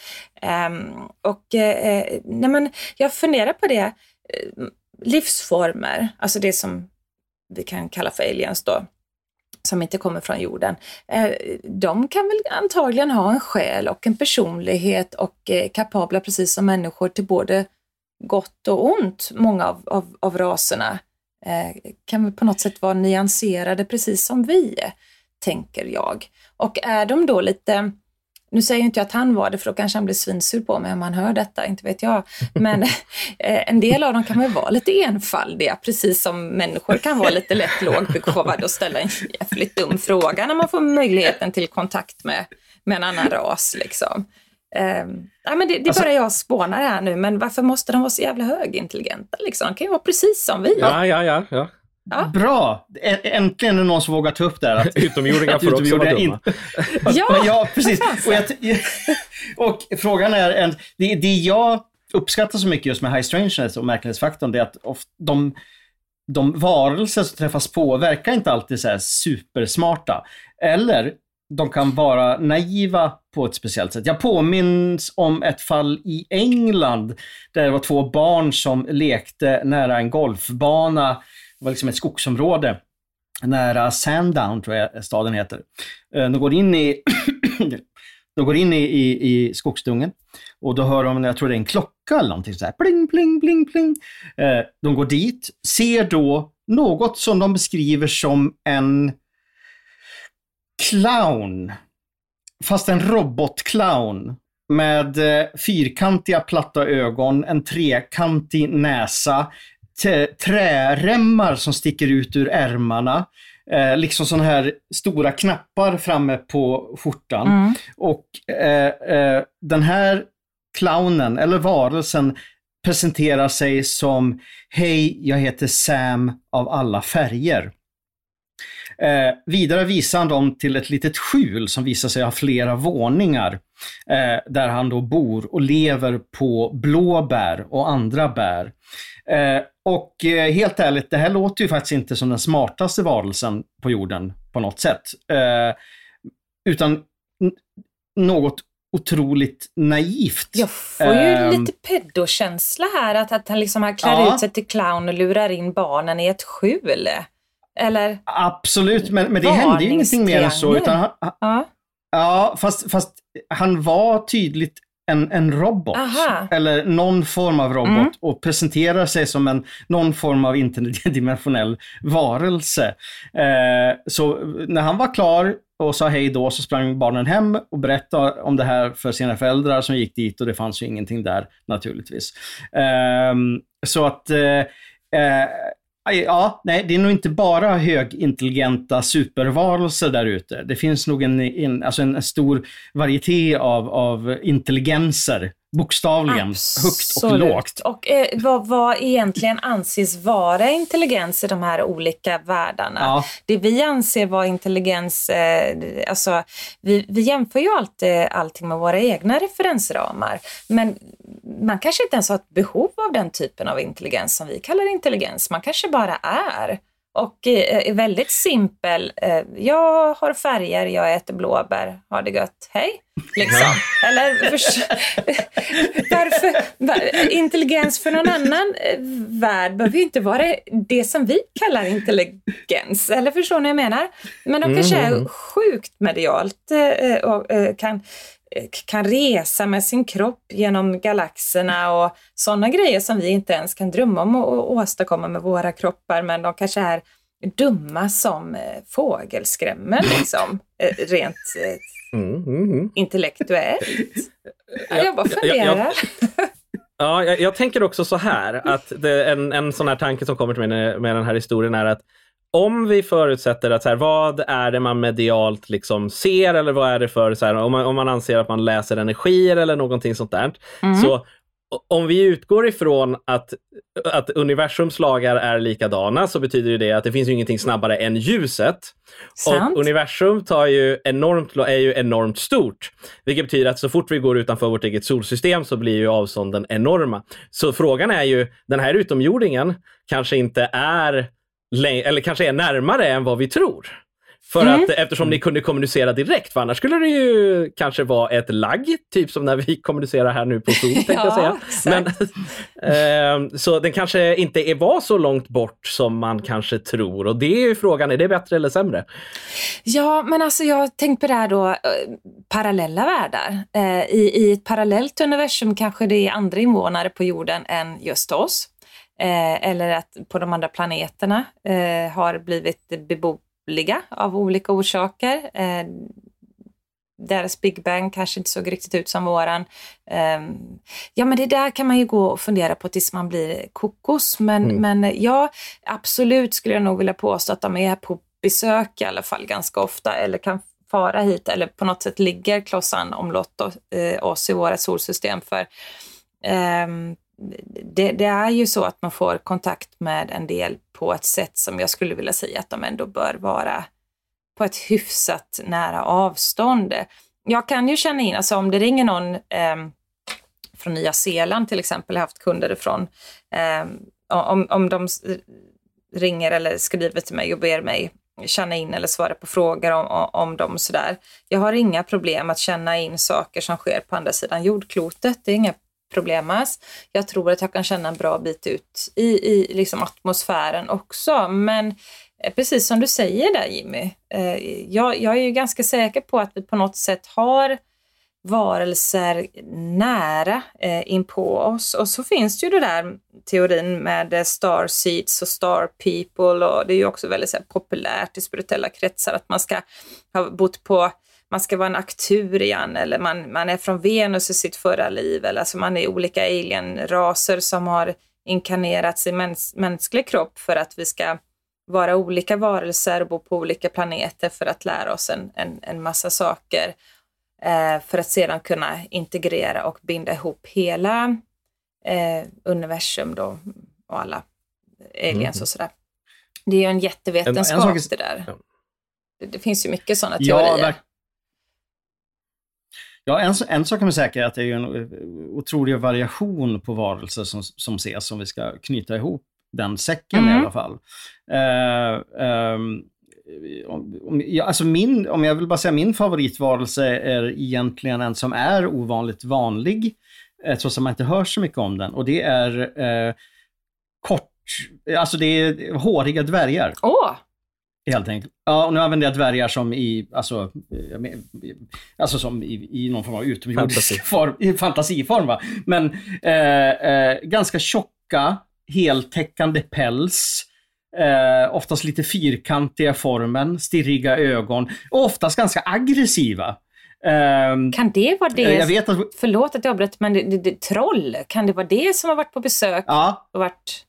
A: Um, och uh, nej men jag funderar på det, livsformer, alltså det som vi kan kalla för aliens då, som inte kommer från jorden, eh, de kan väl antagligen ha en själ och en personlighet och är kapabla precis som människor till både gott och ont, många av, av, av raserna. Eh, kan väl på något sätt vara nyanserade precis som vi, tänker jag. Och är de då lite nu säger inte jag att han var det, för då kanske han blir svinsur på mig om han hör detta, inte vet jag. Men eh, en del av dem kan väl vara lite enfaldiga, precis som människor kan vara lite lätt lågbegåvade och ställa en jävligt dum fråga när man får möjligheten till kontakt med, med en annan ras. Liksom. Ja, men det, det är alltså, bara jag spånar här nu, men varför måste de vara så jävla högintelligenta? Liksom? De kan ju vara precis som vi.
B: Ja, ja, ja. ja.
C: Ja. Bra! Äntligen är det någon som vågar ta upp det här. Att
B: utomjordingar får också vara dumma.
C: ja, ja, precis. Och, jag, och, frågan är, en, det, det jag uppskattar så mycket just med high strangeness och märklighetsfaktorn, det är att de, de varelser som träffas på verkar inte alltid så supersmarta. Eller de kan vara naiva på ett speciellt sätt. Jag påminns om ett fall i England där det var två barn som lekte nära en golfbana var liksom ett skogsområde. nära Sandown, tror jag staden heter. Eh, de går in i, de går in i, i, i skogsdungen och då hör de, jag tror det är en klocka eller någonting så här, pling, pling, pling, pling. Eh, de går dit, ser då något som de beskriver som en clown. Fast en robotclown med eh, fyrkantiga platta ögon, en trekantig näsa, träremmar som sticker ut ur ärmarna. Eh, liksom sådana här stora knappar framme på skjortan. Mm. Och eh, eh, den här clownen, eller varelsen, presenterar sig som Hej, jag heter Sam av alla färger. Eh, vidare visar han dem till ett litet skjul som visar sig ha flera våningar. Eh, där han då bor och lever på blåbär och andra bär. Eh, och eh, helt ärligt, det här låter ju faktiskt inte som den smartaste varelsen på jorden på något sätt. Eh, utan något otroligt naivt.
A: Jag får ju um, lite pedokänsla här, att, att han liksom klär ja. ut sig till clown och lurar in barnen i ett skjul. Eller?
C: Absolut, men, men det hände ju ingenting mer än så. Utan han, ja. ja, fast, fast han var tydligt en, en robot. Aha. Eller någon form av robot mm. och presenterar sig som en, någon form av interdimensionell varelse. Eh, så när han var klar och sa hej då så sprang barnen hem och berättade om det här för sina föräldrar som gick dit och det fanns ju ingenting där naturligtvis. Eh, så att eh, eh Ja, nej, det är nog inte bara högintelligenta supervarelser där ute. Det finns nog en, en, alltså en stor varieté av, av intelligenser Bokstavligen, Absolut. högt och lågt.
A: Och eh, vad, vad egentligen anses vara intelligens i de här olika världarna? Ja. Det vi anser vara intelligens, eh, alltså vi, vi jämför ju alltid allting med våra egna referensramar. Men man kanske inte ens har ett behov av den typen av intelligens som vi kallar intelligens. Man kanske bara är och är väldigt simpel. Eh, jag har färger, jag äter blåbär, ha det gött, hej. Liksom. Eller för, varför, intelligens för någon annan eh, värld behöver ju inte vara det som vi kallar intelligens. Eller förstår ni vad jag menar? Men de kanske är mm. sjukt medialt eh, och kan kan resa med sin kropp genom galaxerna och sådana grejer som vi inte ens kan drömma om att åstadkomma med våra kroppar, men de kanske är dumma som eh, fågelskrämmer liksom, eh, rent eh, mm, mm, mm. intellektuellt. Ja, jag bara funderar.
B: Ja, jag, jag, tänker också så här att det, en, en sån här tanke som kommer till mig med den här historien är att om vi förutsätter att så här, vad är det man medialt liksom ser eller vad är det för, så här, om, man, om man anser att man läser energier eller någonting sånt där. Mm. Så om vi utgår ifrån att, att universums lagar är likadana så betyder det att det finns ingenting snabbare än ljuset. Sant. Och universum tar ju enormt, är ju enormt stort. Vilket betyder att så fort vi går utanför vårt eget solsystem så blir ju avstånden enorma. Så frågan är ju, den här utomjordingen kanske inte är eller kanske är närmare än vad vi tror. För mm. att eftersom ni kunde kommunicera direkt, för annars skulle det ju kanske vara ett lagg, typ som när vi kommunicerar här nu på Zoom. tänkte ja, jag säga. Men, eh, så den kanske inte var så långt bort som man kanske tror och det är ju frågan, är det bättre eller sämre?
A: Ja, men alltså jag har tänkt på det här då, eh, parallella världar. Eh, i, I ett parallellt universum kanske det är andra invånare på jorden än just oss. Eh, eller att på de andra planeterna eh, har blivit beboeliga av olika orsaker. Eh, deras Big Bang kanske inte såg riktigt ut som våran. Ehm, ja, men det där kan man ju gå och fundera på tills man blir kokos. Men, mm. men ja, absolut skulle jag nog vilja påstå att de är på besök i alla fall ganska ofta eller kan fara hit eller på något sätt ligger klossan omlott eh, oss i våra solsystem. För um, det, det, är ju så att man får kontakt med en del på ett sätt som jag skulle vilja säga att de ändå bör vara på ett hyfsat nära avstånd. Jag kan ju känna in, alltså om det ringer någon eh, från Nya Zeeland till exempel, jag har haft kunder ifrån, eh, om, om de ringer eller skriver till mig och ber mig känna in eller svara på frågor om, om dem sådär. Jag har inga problem att känna in saker som sker på andra sidan jordklotet. Det är inga problemas. Jag tror att jag kan känna en bra bit ut i, i liksom atmosfären också. Men eh, precis som du säger där Jimmy, eh, jag, jag är ju ganska säker på att vi på något sätt har varelser nära eh, in på oss. Och så finns det ju det där teorin med eh, star seeds och star people och det är ju också väldigt så här, populärt i spirituella kretsar att man ska ha bott på man ska vara en akturian eller man, man är från Venus i sitt förra liv eller alltså man är olika alienraser som har inkarnerats i mäns mänsklig kropp för att vi ska vara olika varelser och bo på olika planeter för att lära oss en, en, en massa saker. Eh, för att sedan kunna integrera och binda ihop hela eh, universum då och alla aliens mm. och sådär. Det är ju en jättevetenskap en, en sak... det där. Ja. Det, det, finns ju mycket sådana teorier. Ja,
C: en, en sak är säker att det är en eh, otrolig variation på varelser som, som ses, om vi ska knyta ihop den säcken mm. i alla fall. Uh, um, om, ja, alltså min, om jag vill bara säga min favoritvarelse är egentligen en som är ovanligt vanlig, eh, trots att man inte hör så mycket om den. Och det är eh, kort, alltså det är håriga dvärgar.
A: Åh!
C: Helt enkelt. Ja, och nu använder jag dvärgar som i, alltså, alltså som i, i någon form av utomjordisk form, i fantasiform. Va? Men eh, eh, ganska tjocka, heltäckande päls. Eh, oftast lite fyrkantiga formen, stirriga ögon och oftast ganska aggressiva.
A: Um, kan det vara det, jag vet att, förlåt att jag avbröt, men det, det, det, troll, kan det vara det som har varit på besök?
C: Ja.
A: Och varit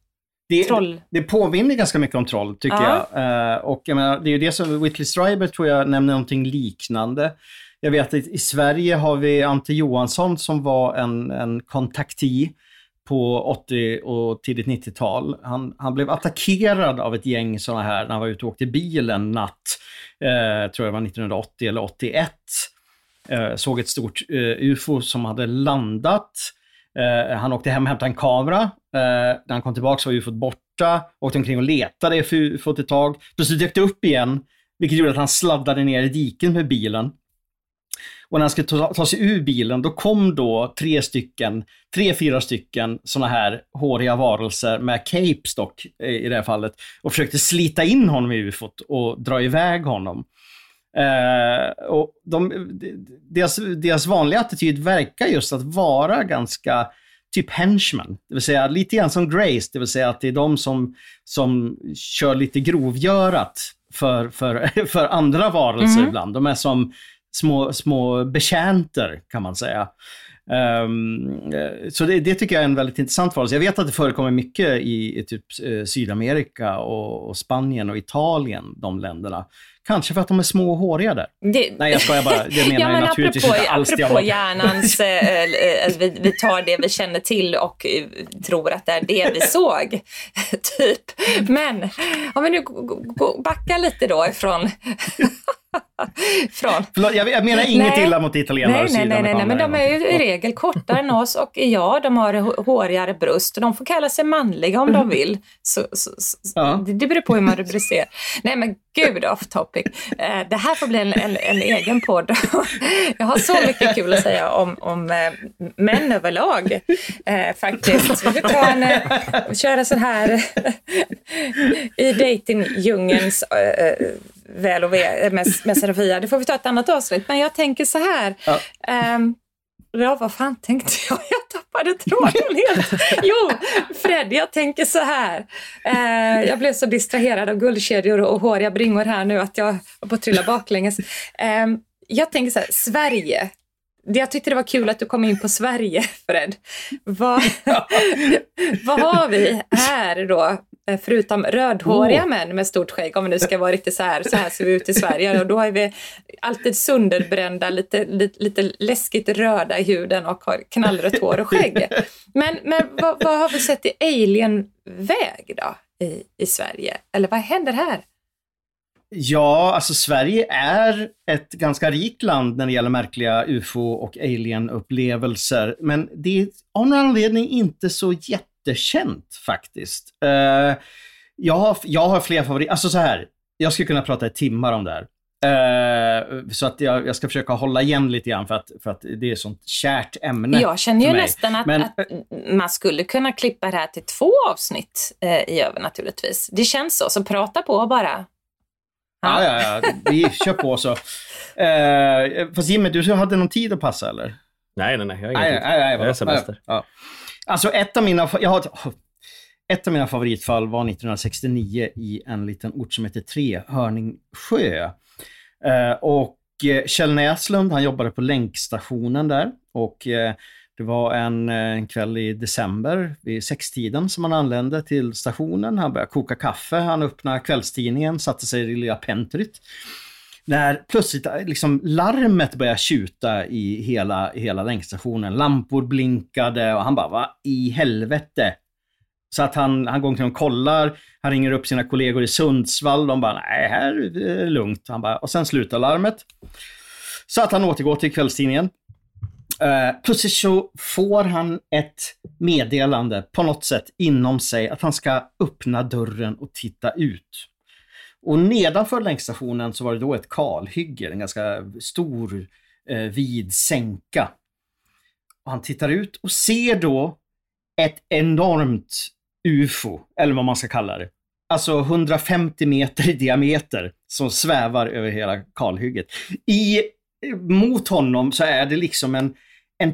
C: det, troll. det påminner ganska mycket om troll, tycker ja. jag. Uh, och jag menar, det är ju det som Whitley Strieber tror jag nämner någonting liknande. Jag vet att i Sverige har vi Ante Johansson som var en, en kontakti på 80 och tidigt 90-tal. Han, han blev attackerad av ett gäng sådana här när han var ute och åkte bil en natt. Eh, tror jag var 1980 eller 81. Eh, såg ett stort eh, UFO som hade landat. Eh, han åkte hem och hämtade en kamera. Eh, när han kom tillbaka var ufot borta. Åkte omkring och letade efter ufot ett tag. Plötsligt dök det upp igen. Vilket gjorde att han sladdade ner i diken med bilen. Och när han skulle ta, ta, sig ur bilen, då kom då tre stycken, tre, fyra stycken sådana här håriga varelser med capes dock, i det här fallet, och försökte slita in honom i ufot och dra iväg honom. Eh, och de, deras, deras vanliga attityd verkar just att vara ganska typ henchmen, det vill säga lite grann som Grace, det vill säga att det är de som, som kör lite grovgörat för, för, för andra varelser mm. ibland. De är som små, små betjänter kan man säga. Um, så det, det, tycker jag är en väldigt intressant varelse. Jag vet att det förekommer mycket i, i typ eh, Sydamerika och, och, Spanien och Italien, de länderna. Kanske för att de är små och håriga där. Det... Nej, jag skojar bara. Det menar ja, jag naturligtvis apropå, inte alls.
A: Apropå hjärnans, eh, vi, vi tar det vi känner till och tror att det är det vi såg. typ. Men om vi nu backar lite då ifrån
C: Från. Förlåt, jag, menar inget nej. illa mot italienare
A: nej, nej, nej, nej, nej, men de är ju i regel kortare än oss och ja, de har hårigare bröst de får kalla sig manliga om de vill. Så, så, så ja. det, det beror på hur man rubricerar. Nej men gud off topic. Eh, det här får bli en, en, en egen podd. jag har så mycket kul att säga om, om eh, män överlag eh, faktiskt. Vi får ta en, köra så här i dejtingdjungelns väl och ve med, med Serafia. Det får vi ta ett annat avsnitt. Men jag tänker så här. Ja. Um, Ja, vad fan tänkte jag? Jag tappade tråden helt. Jo, Fred, jag tänker så här. Eh, jag blev så distraherad av guldkedjor och håriga bringor här nu att jag var på att trilla baklänges. Eh, jag tänker så här, Sverige. Jag tyckte det var kul att du kom in på Sverige, Fred. Vad, vad har vi här då förutom rödhåriga oh. män med stort skägg, om vi nu ska vara riktigt så här, så här ser vi ut i Sverige. Och då är vi alltid sönderbrända, lite, lite, lite läskigt röda i huden och har knallrött hår och skägg. Men, men vad, vad har vi sett i alien-väg då i, i Sverige? Eller vad händer här?
C: Ja, alltså Sverige är ett ganska rikt land när det gäller märkliga ufo och alien-upplevelser. Men det är av någon anledning inte så jätte jättekänt faktiskt. Uh, jag, har, jag har fler favoriter. Alltså så här, jag skulle kunna prata i timmar om det här. Eh, så att jag, jag, ska försöka hålla igen lite grann för att, för att det är ett sånt kärt ämne.
A: Jag känner ju nästan att, Men, att, man skulle kunna klippa det här till två avsnitt eh, i övernaturligtvis. Det känns så, så prata på bara.
C: Ja, ja, ja. Vi kör på så. Eh, fast Jimmy, du hade någon tid att passa eller?
B: Nej, nej, nej. Jag har ingen nej, tid. Nej, nej, jag är semester. Ja.
C: Alltså ett av mina... Jag har, oh. ett av mina favoritfall var 1969 i en liten ort som heter Trehörningsjö. Eh, och eh, Kjell Näslund, han jobbade på länkstationen där och eh, det var en, eh, en, kväll i december vid sextiden som han anlände till stationen. Han började koka kaffe, han öppnade kvällstidningen, satte sig i det lilla pentryt. När plötsligt eh, liksom larmet började tjuta i hela, hela länkstationen. Lampor blinkade och han bara, vad i helvete? Så att han, han går omkring och kollar, han ringer upp sina kollegor i Sundsvall, de bara nej, här är det lugnt. Han bara, och sen slutar larmet. Så att han återgår till kvällstidningen. Uh, plötsligt så får han ett meddelande på något sätt inom sig att han ska öppna dörren och titta ut. Och nedanför länkstationen så var det då ett kalhygge, en ganska stor eh, vid sänka. Och han tittar ut och ser då ett enormt UFO, eller vad man ska kalla det. Alltså 150 meter i diameter som svävar över hela kalhygget. I, mot honom så är det liksom en, en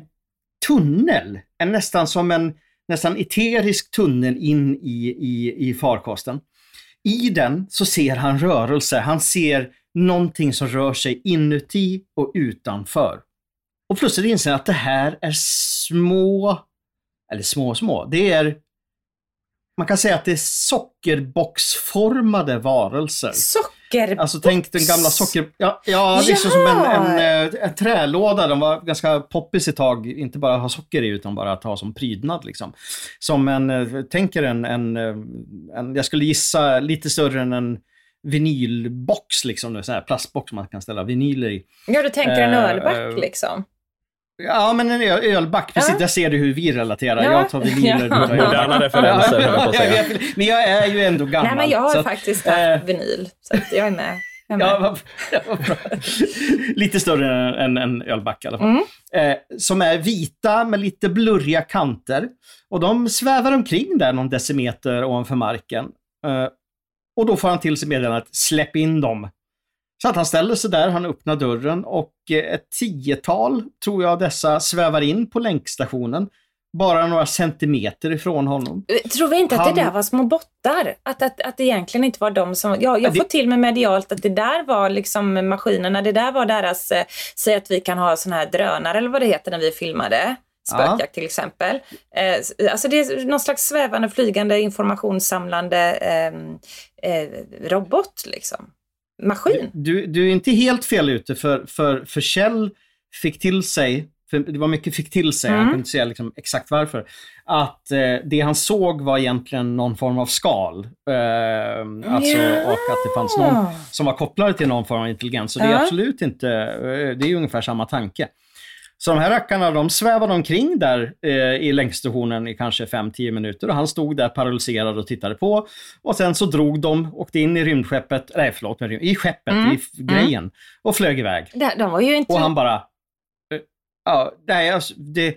C: tunnel, en, nästan som en nästan eterisk tunnel in i, i, i farkosten. I den så ser han rörelse, han ser någonting som rör sig inuti och utanför. Och plötsligt inser han att det här är små, eller små små, det är man kan säga att det är sockerboxformade varelser.
A: Sockerbox?
C: Alltså tänk den gamla socker... Ja, ja liksom som en, en, en, eh, en trälåda. De var ganska poppis ett tag. Inte bara ha socker i utan bara att ha som prydnad liksom. Som en, eh, tänker en, en, eh, en, jag skulle gissa lite större än en vinylbox liksom. En sån här plastbox man kan ställa vinyler i.
A: Ja, du tänker en ölback uh, liksom?
C: Ja, men en ölback. Precis, ja. där ser du hur vi relaterar. Ja. Jag tar vinyler. Ja.
B: Moderna referenser, höll jag på att säga.
C: Men jag är ju ändå gammal.
A: Nej, men jag har faktiskt haft äh, vinyl, så jag är med.
C: Ja, lite större än en ölback i alla fall. Mm. Eh, som är vita med lite blurriga kanter. Och de svävar omkring där någon decimeter ovanför marken. Eh, och då får han till sig meddelandet, släpp in dem. Så att han ställer sig där, han öppnar dörren och eh, ett tiotal, tror jag, dessa svävar in på länkstationen. Bara några centimeter ifrån honom.
A: Eh, tror vi inte att han... det där var små bottar? Att, att, att det egentligen inte var de som... Ja, jag det... får till mig medialt att det där var liksom maskinerna, det där var deras... Eh, säg att vi kan ha sådana här drönare eller vad det heter när vi filmade. Spökjakt ja. till exempel. Eh, alltså det är någon slags svävande, flygande, informationssamlande eh, eh, robot liksom maskin.
C: Du, du är inte helt fel ute för, för, för Kjell fick till sig, för det var mycket fick till sig, mm. han kunde inte säga liksom exakt varför, att eh, det han såg var egentligen någon form av skal. Eh, alltså, ja. Och att det fanns någon som var kopplad till någon form av intelligens. Så ja. det är absolut inte, eh, det är ungefär samma tanke. Så de här rackarna de svävade omkring där eh, i länkstationen i kanske 5-10 minuter och han stod där paralyserad och tittade på. Och sen så drog de, åkte in i rymdskeppet, nej förlåt, i skeppet, mm. i grejen mm. och flög iväg.
A: De, de var ju inte...
C: Och han bara, eh, ja, nej, alltså, det,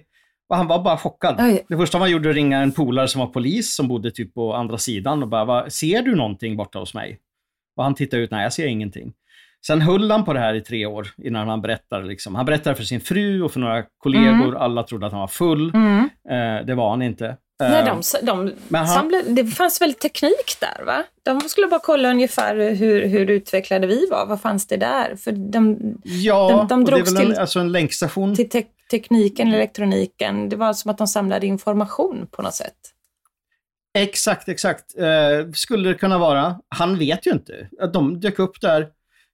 C: och han var bara chockad. Oj. Det första man gjorde var att ringa en polare som var polis som bodde typ på andra sidan och bara, ser du någonting borta hos mig? Och han tittade ut, nej jag ser ingenting. Sen höll han på det här i tre år innan han berättade. Liksom. Han berättade för sin fru och för några kollegor. Mm. Alla trodde att han var full. Mm. Eh, det var han inte.
A: Nej, de, de han, samlade, det fanns väl teknik där va? De skulle bara kolla ungefär hur, hur utvecklade vi var. Vad fanns det där? För de,
C: ja,
A: de, de drogs
C: det är väl
A: en,
C: till, alltså en länkstation.
A: till te tekniken, elektroniken. Det var som att de samlade information på något sätt.
C: Exakt, exakt. Eh, skulle det kunna vara. Han vet ju inte. De dök upp där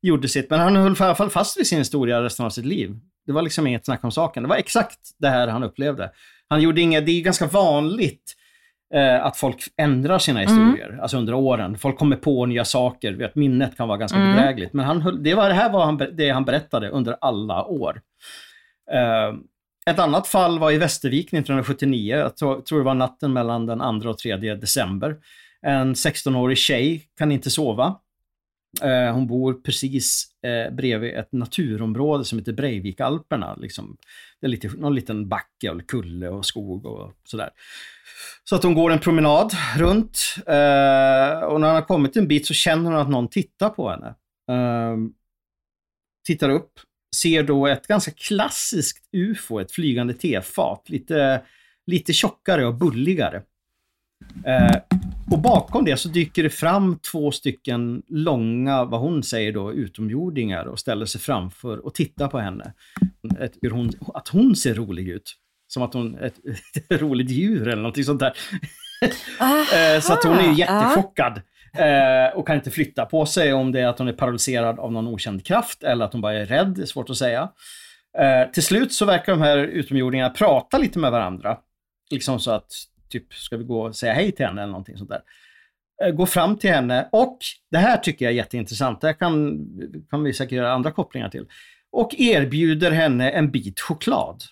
C: gjorde sitt. Men han höll i alla fall fast vid sin historia resten av sitt liv. Det var liksom inget snack om saken. Det var exakt det här han upplevde. Han gjorde inget, det är ganska vanligt eh, att folk ändrar sina mm. historier, mm. alltså under åren. Folk kommer på nya saker, vet, minnet kan vara ganska mm. bedrägligt. Men han höll, det, var, det här var han, det han berättade under alla år. Eh, ett annat fall var i Västervik 1979, jag tror, det var natten mellan den 2 och 3 december. En 16-årig tjej kan inte sova Eh, hon bor precis eh, bredvid ett naturområde som heter Breivikalperna. Liksom. Det är lite, någon liten backe och kulle och skog och sådär. Så att hon går en promenad runt eh, och när hon har kommit en bit så känner hon att någon tittar på henne. Eh, tittar upp, ser då ett ganska klassiskt UFO, ett flygande tefat. Lite, lite tjockare och bulligare. Eh, och bakom det så dyker det fram två stycken långa, vad hon säger då, utomjordingar och ställer sig framför och tittar på henne. Ett, hon, att hon ser rolig ut. Som att hon är ett, ett roligt djur eller någonting sånt där. eh, så att hon är jättechockad. Eh, och kan inte flytta på sig om det är att hon är paralyserad av någon okänd kraft eller att hon bara är rädd, det är svårt att säga. Eh, till slut så verkar de här utomjordingarna prata lite med varandra. Liksom så att typ, ska vi gå och säga hej till henne eller någonting sånt där. Eh, gå fram till henne och, det här tycker jag är jätteintressant, det här kan, kan vi säkert göra andra kopplingar till. Och erbjuder henne en bit choklad.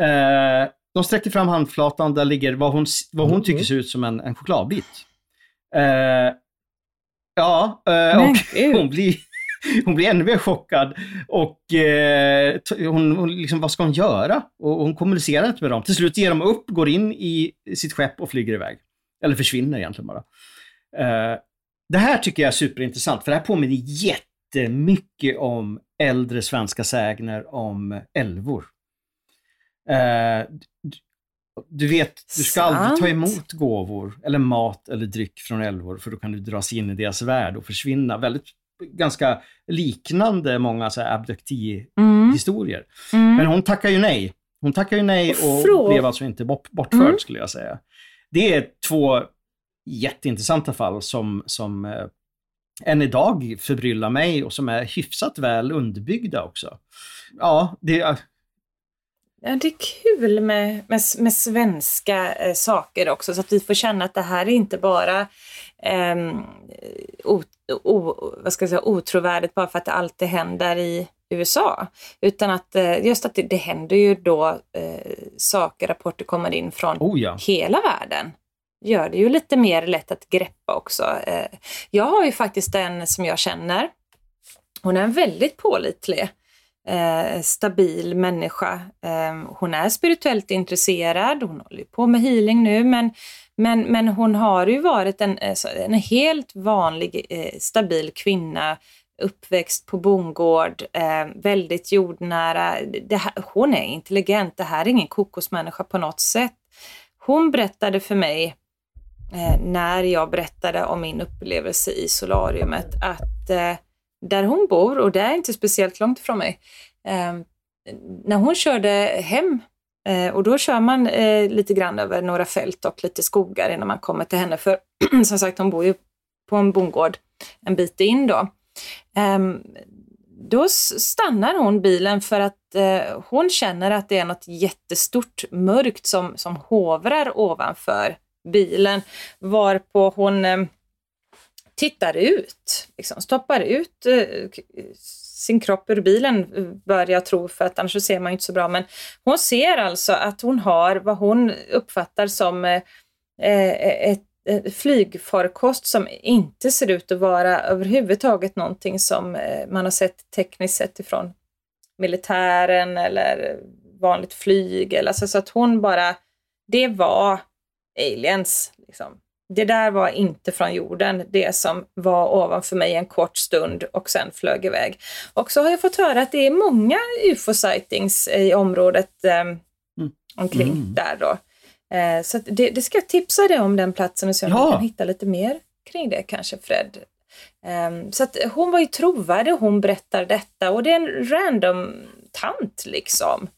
C: Eh, de sträcker fram handflatan, där ligger vad hon, vad hon tycker mm. ser ut som en, en chokladbit. Eh, ja, eh, och hon blir, hon blir ännu mer chockad och eh, hon, hon liksom, vad ska hon göra? Och hon kommunicerar inte med dem. Till slut ger de upp, går in i sitt skepp och flyger iväg. Eller försvinner egentligen bara. Eh, det här tycker jag är superintressant, för det här påminner jättemycket om äldre svenska sägner om älvor. Eh, du vet, du ska Sant. aldrig ta emot gåvor eller mat eller dryck från älvor för då kan du dras in i deras värld och försvinna. Väldigt ganska liknande många så abdukti-historier. Mm. Mm. Men hon tackar ju nej. Hon tackar ju nej och Frå blev alltså inte bort, bortförd mm. skulle jag säga. Det är två jätteintressanta fall som, som eh, än idag förbryllar mig och som är hyfsat väl underbyggda också. Ja, det,
A: Ja, det är kul med, med, med svenska eh, saker också så att vi får känna att det här är inte bara eh, o, o, vad ska jag säga, otrovärdigt bara för att det alltid händer i USA. Utan att eh, just att det, det händer ju då eh, saker, rapporter kommer in från oh ja. hela världen. Gör det ju lite mer lätt att greppa också. Eh, jag har ju faktiskt en som jag känner. Hon är väldigt pålitlig eh, stabil människa. Eh, hon är spirituellt intresserad, hon håller på med healing nu, men, men, men hon har ju varit en, eh, en helt vanlig eh, stabil kvinna, uppväxt på bondgård, eh, väldigt jordnära. Här, hon är intelligent, det här är ingen kokosmänniska på något sätt. Hon berättade för mig eh, när jag berättade om min upplevelse i solariumet att eh, där hon bor, och det är inte speciellt långt ifrån mig, eh, när hon körde hem eh, och då kör man eh, lite grann över några fält och lite skogar innan man kommer till henne. För som sagt, hon bor ju på en bondgård en bit in då. Ehm, då stannar hon bilen för att eh, hon känner att det är något jättestort mörkt som, som hovrar ovanför bilen. Varpå hon eh, tittar ut, liksom, stoppar ut eh, sin kropp ur bilen bör jag tro, för att annars ser man ju inte så bra. Men hon ser alltså att hon har vad hon uppfattar som eh, eh ett, flygfarkost som inte ser ut att vara överhuvudtaget någonting som eh, man har sett tekniskt sett ifrån militären eller vanligt flyg. Eller, alltså, så att hon bara, det var aliens. Liksom det där var inte från jorden, det som var ovanför mig en kort stund och sen flög iväg. Och så har jag fått höra att det är många ufo-sightings i området eh, mm. omkring mm. där då. Eh, så det, det, ska jag tipsa dig om den platsen och se om ja. du kan hitta lite mer kring det kanske Fred. Um, så att hon var ju trovärdig, hon berättar detta och det är en random tant liksom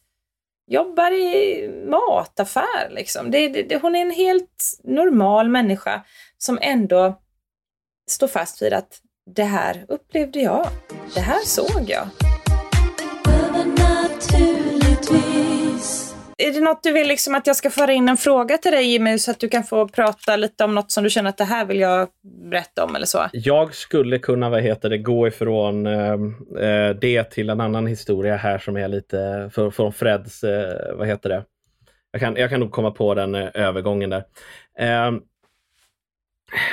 A: jobbar i mataffär. Liksom. Det, det, hon är en helt normal människa som ändå står fast vid att det här upplevde jag. Det här såg jag. Är det något du vill liksom att jag ska föra in en fråga till dig Jimmy så att du kan få prata lite om något som du känner att det här vill jag berätta om eller så?
B: Jag skulle kunna, vad heter det, gå ifrån ehm, eh, det till en annan historia här som är lite för, från Freds, eh, vad heter det? Jag kan, jag kan nog komma på den eh, övergången där. Eh,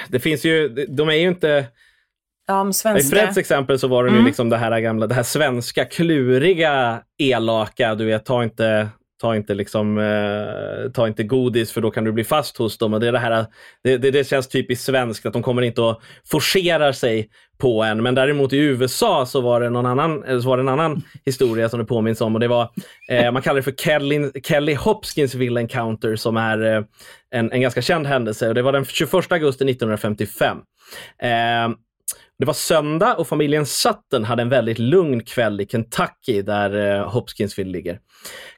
B: det finns ju, de är ju inte
A: Ja.
B: I Freds exempel så var det
A: Mm.
B: nu liksom det här gamla, det här svenska kluriga, elaka, du vet, ta inte Ta inte, liksom, eh, ta inte godis för då kan du bli fast hos dem. Och det, är det, här, det, det, det känns typiskt svenskt att de kommer inte och forcerar sig på en. Men däremot i USA så var det, någon annan, eh, så var det en annan historia som det påminns om. Och det var, eh, man kallar det för Kelly, Kelly Hopkinsville Encounter som är eh, en, en ganska känd händelse. Och det var den 21 augusti 1955. Det var söndag och familjen Sutton hade en väldigt lugn kväll i Kentucky där eh, Hopkinsville ligger.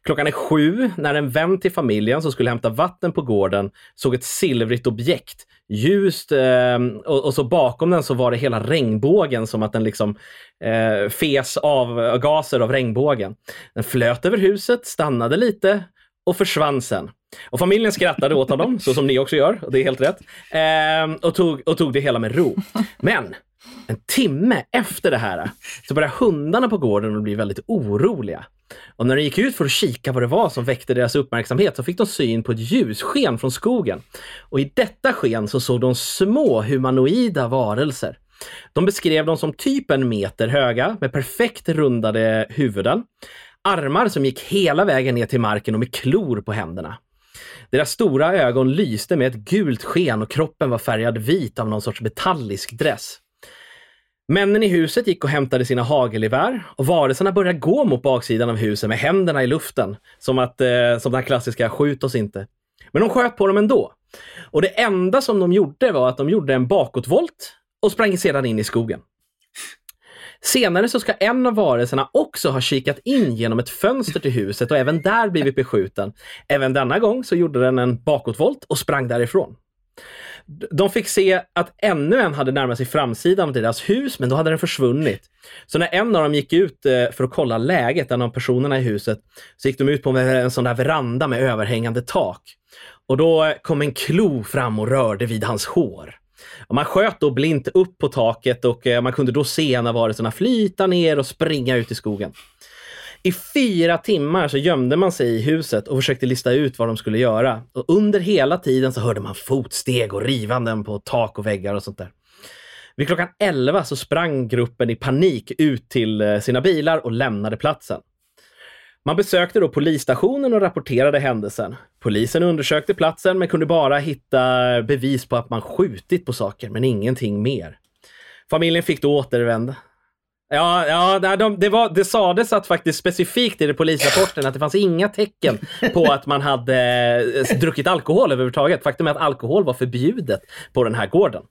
B: Klockan är sju när en vän till familjen som skulle hämta vatten på gården såg ett silvrigt objekt. Ljust eh, och, och, så bakom den så var det hela regnbågen som att den liksom eh, fes av gaser av regnbågen. Den flöt över huset, stannade lite och försvann sen. Och familjen skrattade åt honom, så som ni också gör, och det är helt rätt. Eh, och, tog, och tog det hela med ro. Men en timme efter det här så började hundarna på gården att bli väldigt oroliga. Och när de gick ut för att kika vad det var som väckte deras uppmärksamhet så fick de syn på ett ljussken från skogen. Och i detta sken så såg de små humanoida varelser. De beskrev dem som typ en meter höga med perfekt rundade huvuden. Armar som gick hela vägen ner till marken och med klor på händerna. Deras stora ögon lyste med ett gult sken och kroppen var färgad vit av någon sorts metallisk dress. Männen i huset gick och hämtade sina hagelgevär och varelserna började gå mot baksidan av huset med händerna i luften. Som, att, eh, som den klassiska skjut oss inte. Men de sköt på dem ändå. Och det enda som de gjorde var att de gjorde en bakåtvolt och sprang sedan in i skogen. Senare så ska en av varelserna också ha kikat in genom ett fönster till huset och även där blivit beskjuten. Även denna gång så gjorde den en bakåtvolt och sprang därifrån. De fick se att ännu en hade närmat sig framsidan av deras hus, men då hade den försvunnit. Så när en av dem gick ut eh, för att kolla läget, en av personerna i huset, så gick de ut på en sån där veranda med överhängande tak. Och då eh, kom en klo fram och rörde vid hans hår. Och man sköt då blint upp på taket och eh, man kunde då se en av varelserna flyta ner och springa ut i skogen. I fyra timmar så gömde man sig i huset och försökte lista ut vad de skulle göra. Och under hela tiden så hörde man fotsteg och rivanden på tak och väggar och sånt där. Vid klockan 11 så sprang gruppen i panik ut till eh, sina bilar och lämnade platsen. Man besökte då polisstationen och rapporterade händelsen. Polisen undersökte platsen men kunde bara hitta bevis på att man skjutit på saker, men ingenting mer. Familjen fick då återvända. Ja, ja de, det, var, det sades att faktiskt specifikt i det polisrapporten att det fanns inga tecken på att man hade eh, druckit alkohol överhuvudtaget. Faktum är att alkohol var förbjudet på den här gården.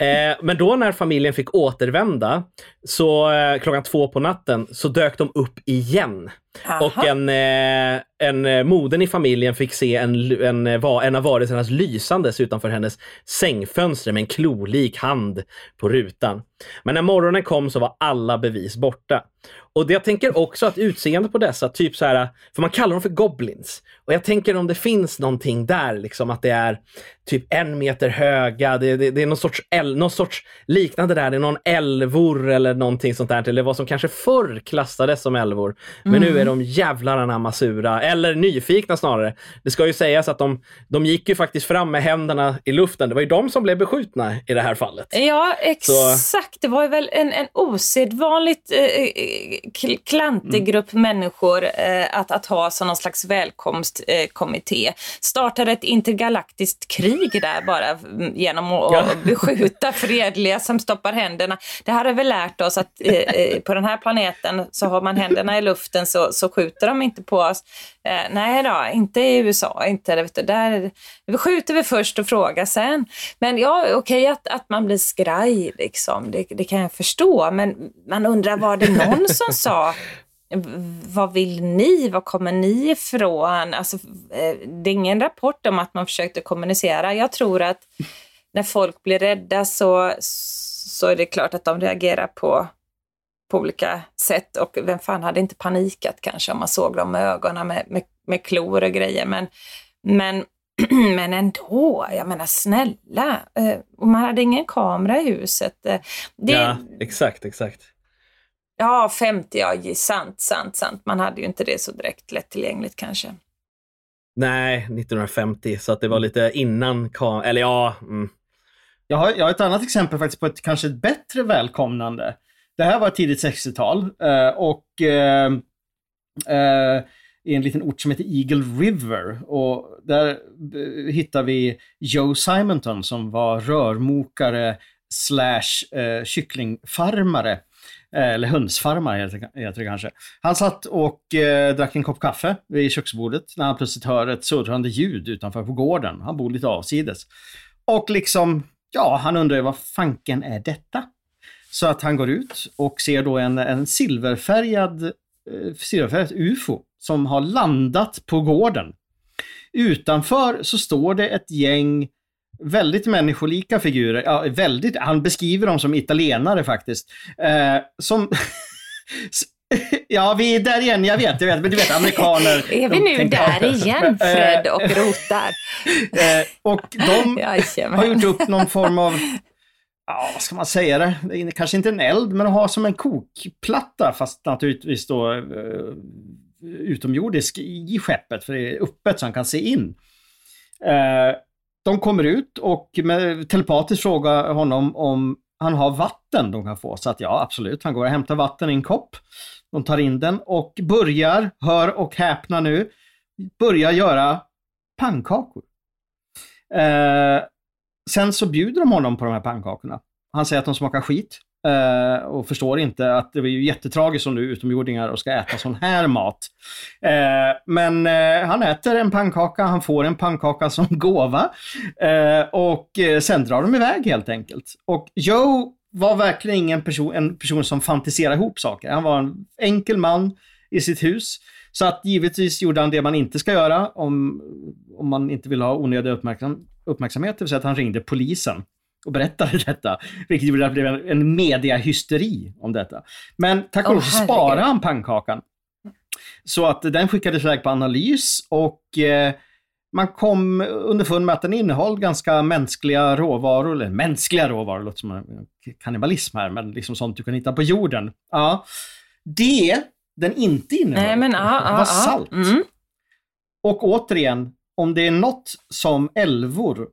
B: Eh, men då när familjen fick återvända, så eh, klockan två på natten, så dök de upp igen.
A: Aha.
B: Och en, eh, en moden i familjen fick se en, en, en av varelsernas lysandes utanför hennes sängfönster med en klolik hand på rutan. Men när morgonen kom så var alla bevis borta. Och jag tänker också att utseendet på dessa, typ så här, för man kallar dem för goblins. Och jag tänker om det finns någonting där, liksom att det är typ en meter höga, det, det, det är någon sorts, el, någon sorts liknande där, det är någon älvor eller någonting sånt där, eller vad som kanske förr klassades som älvor. Men mm. nu är de jävlar anamma sura, eller nyfikna snarare. Det ska ju sägas att de, de gick ju faktiskt fram med händerna i luften. Det var ju de som blev beskjutna i det här fallet.
A: Ja, exakt. Så. Det var ju väl en, en osedvanligt eh, klantig grupp mm. människor eh, att, att ha som någon slags välkomstkommitté. Eh, Startade ett intergalaktiskt krig där bara genom att ja. beskjuta fredliga som stoppar händerna. Det här har vi lärt oss att eh, eh, på den här planeten så har man händerna i luften så, så skjuter de inte på oss. Eh, nej då, inte i USA. Inte, vet du, där skjuter vi först och frågar sen. Men ja, okej okay, att, att man blir skraj, liksom. det, det kan jag förstå. Men man undrar, var det någon som sa vad vill ni? Var kommer ni ifrån? Alltså, eh, det är ingen rapport om att man försökte kommunicera. Jag tror att när folk blir rädda så, så är det klart att de reagerar på, på olika sätt. Och vem fan hade inte panikat kanske om man såg dem med ögonen med, med, med klor och grejer. Men, men, men ändå, jag menar snälla. Eh, och man hade ingen kamera i huset. Eh,
B: det, ja, exakt, exakt.
A: Ja, 50, ja, sant, sant, sant. Man hade ju inte det så direkt lättillgängligt kanske.
B: Nej, 1950, så att det var lite innan kam- eller ja. Mm.
C: Jag har, jag har ett annat exempel faktiskt på ett kanske ett bättre välkomnande. Det här var tidigt 60-tal eh, och eh, eh, i en liten ort som heter Eagle River. Och där hittar vi Joe Simonton som var rörmokare slash eh, kycklingfarmare. Eller hönsfarmare heter det kanske. Han satt och eh, drack en kopp kaffe vid köksbordet när han plötsligt hör ett surrande ljud utanför på gården. Han bor lite avsides. Och liksom, ja, han undrar ju vad fanken är detta? Så att han går ut och ser då en, en silverfärgad, eh, silverfärgad UFO som har landat på gården. Utanför så står det ett gäng väldigt människolika figurer. Ja, väldigt, han beskriver dem som italienare faktiskt. Eh, som... Ja, vi är där igen, jag vet, jag vet, men du vet amerikaner.
A: Är vi nu där igen, Fred, och rotar?
C: Eh, och de har gjort upp någon form av, ja, vad ska man säga det, kanske inte en eld, men har som en kokplatta, fast naturligtvis då eh, utomjordisk i skeppet, för det är öppet så han kan se in. Eh, de kommer ut och med telepatiskt frågar honom om han har vatten de kan få. Så att ja, absolut, han går och hämtar vatten i en kopp. De tar in den och börjar, hör och häpna nu, börjar göra pannkakor. Eh, sen så bjuder de honom på de här pannkakorna. Han säger att de smakar skit. eh, och förstår inte att det är ju jättetragiskt om du är utomjordingar och ska äta sån här mat. Eh, men eh, han äter en pannkaka, han får en pannkaka som gåva eh, och eh, sen drar de iväg helt enkelt. Och Joe var verkligen ingen person, en person som fantiserade ihop saker. Han var en enkel man i sitt hus. Så att givetvis gjorde han det man inte ska göra om, om man inte vill ha onödig uppmärksam, uppmärksamhet, det vill säga att han ringde polisen och berättade detta. Vilket gjorde att det blev en mediahysteri om detta. Men tack och lov så sparade han pannkakan. Så att den skickades iväg på analys och eh, man kom underfund med att den innehöll ganska mänskliga råvaror, eller mänskliga råvaror, låter som kannibalism här, men liksom sånt du kan hitta på jorden. Ja. Det den inte innehöll Nej, men, ah, var ah, salt. Mm. Och återigen, om det är något som älvor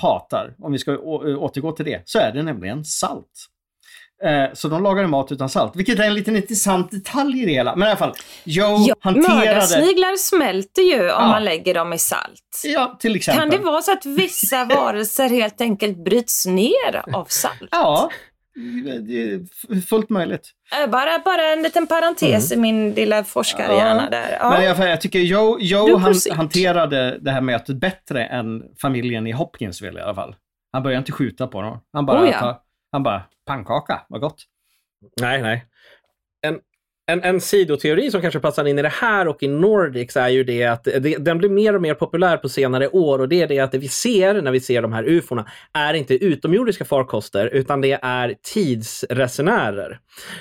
C: hatar, om vi ska återgå till det, så är det nämligen salt. Eh, så de lagade mat utan salt, vilket är en liten intressant detalj i det hela. Men i alla fall, Joe ja, hanterade...
A: Mördarsniglar smälter ju om ja. man lägger dem i salt.
C: Ja, till exempel.
A: Kan det vara så att vissa varelser helt enkelt bryts ner av salt?
C: Ja, det är fullt möjligt.
A: Äh, bara, bara en liten parentes mm. i min lilla forskarhjärna ja. där.
C: Ja. Men jag, jag tycker Joe, Joe han, hanterade det här mötet bättre än familjen i Hopkinsville i alla fall. Han började inte skjuta på dem. Han bara, oh, ja han bara pannkaka, vad gott.
B: Nej, nej. En, en, sidoteori som kanske passar in i det här och i Nordics är ju det att det, den blir mer och mer populär på senare år och det är det att det vi ser när vi ser de här ufona är inte utomjordiska farkoster utan det är tidsresenärer.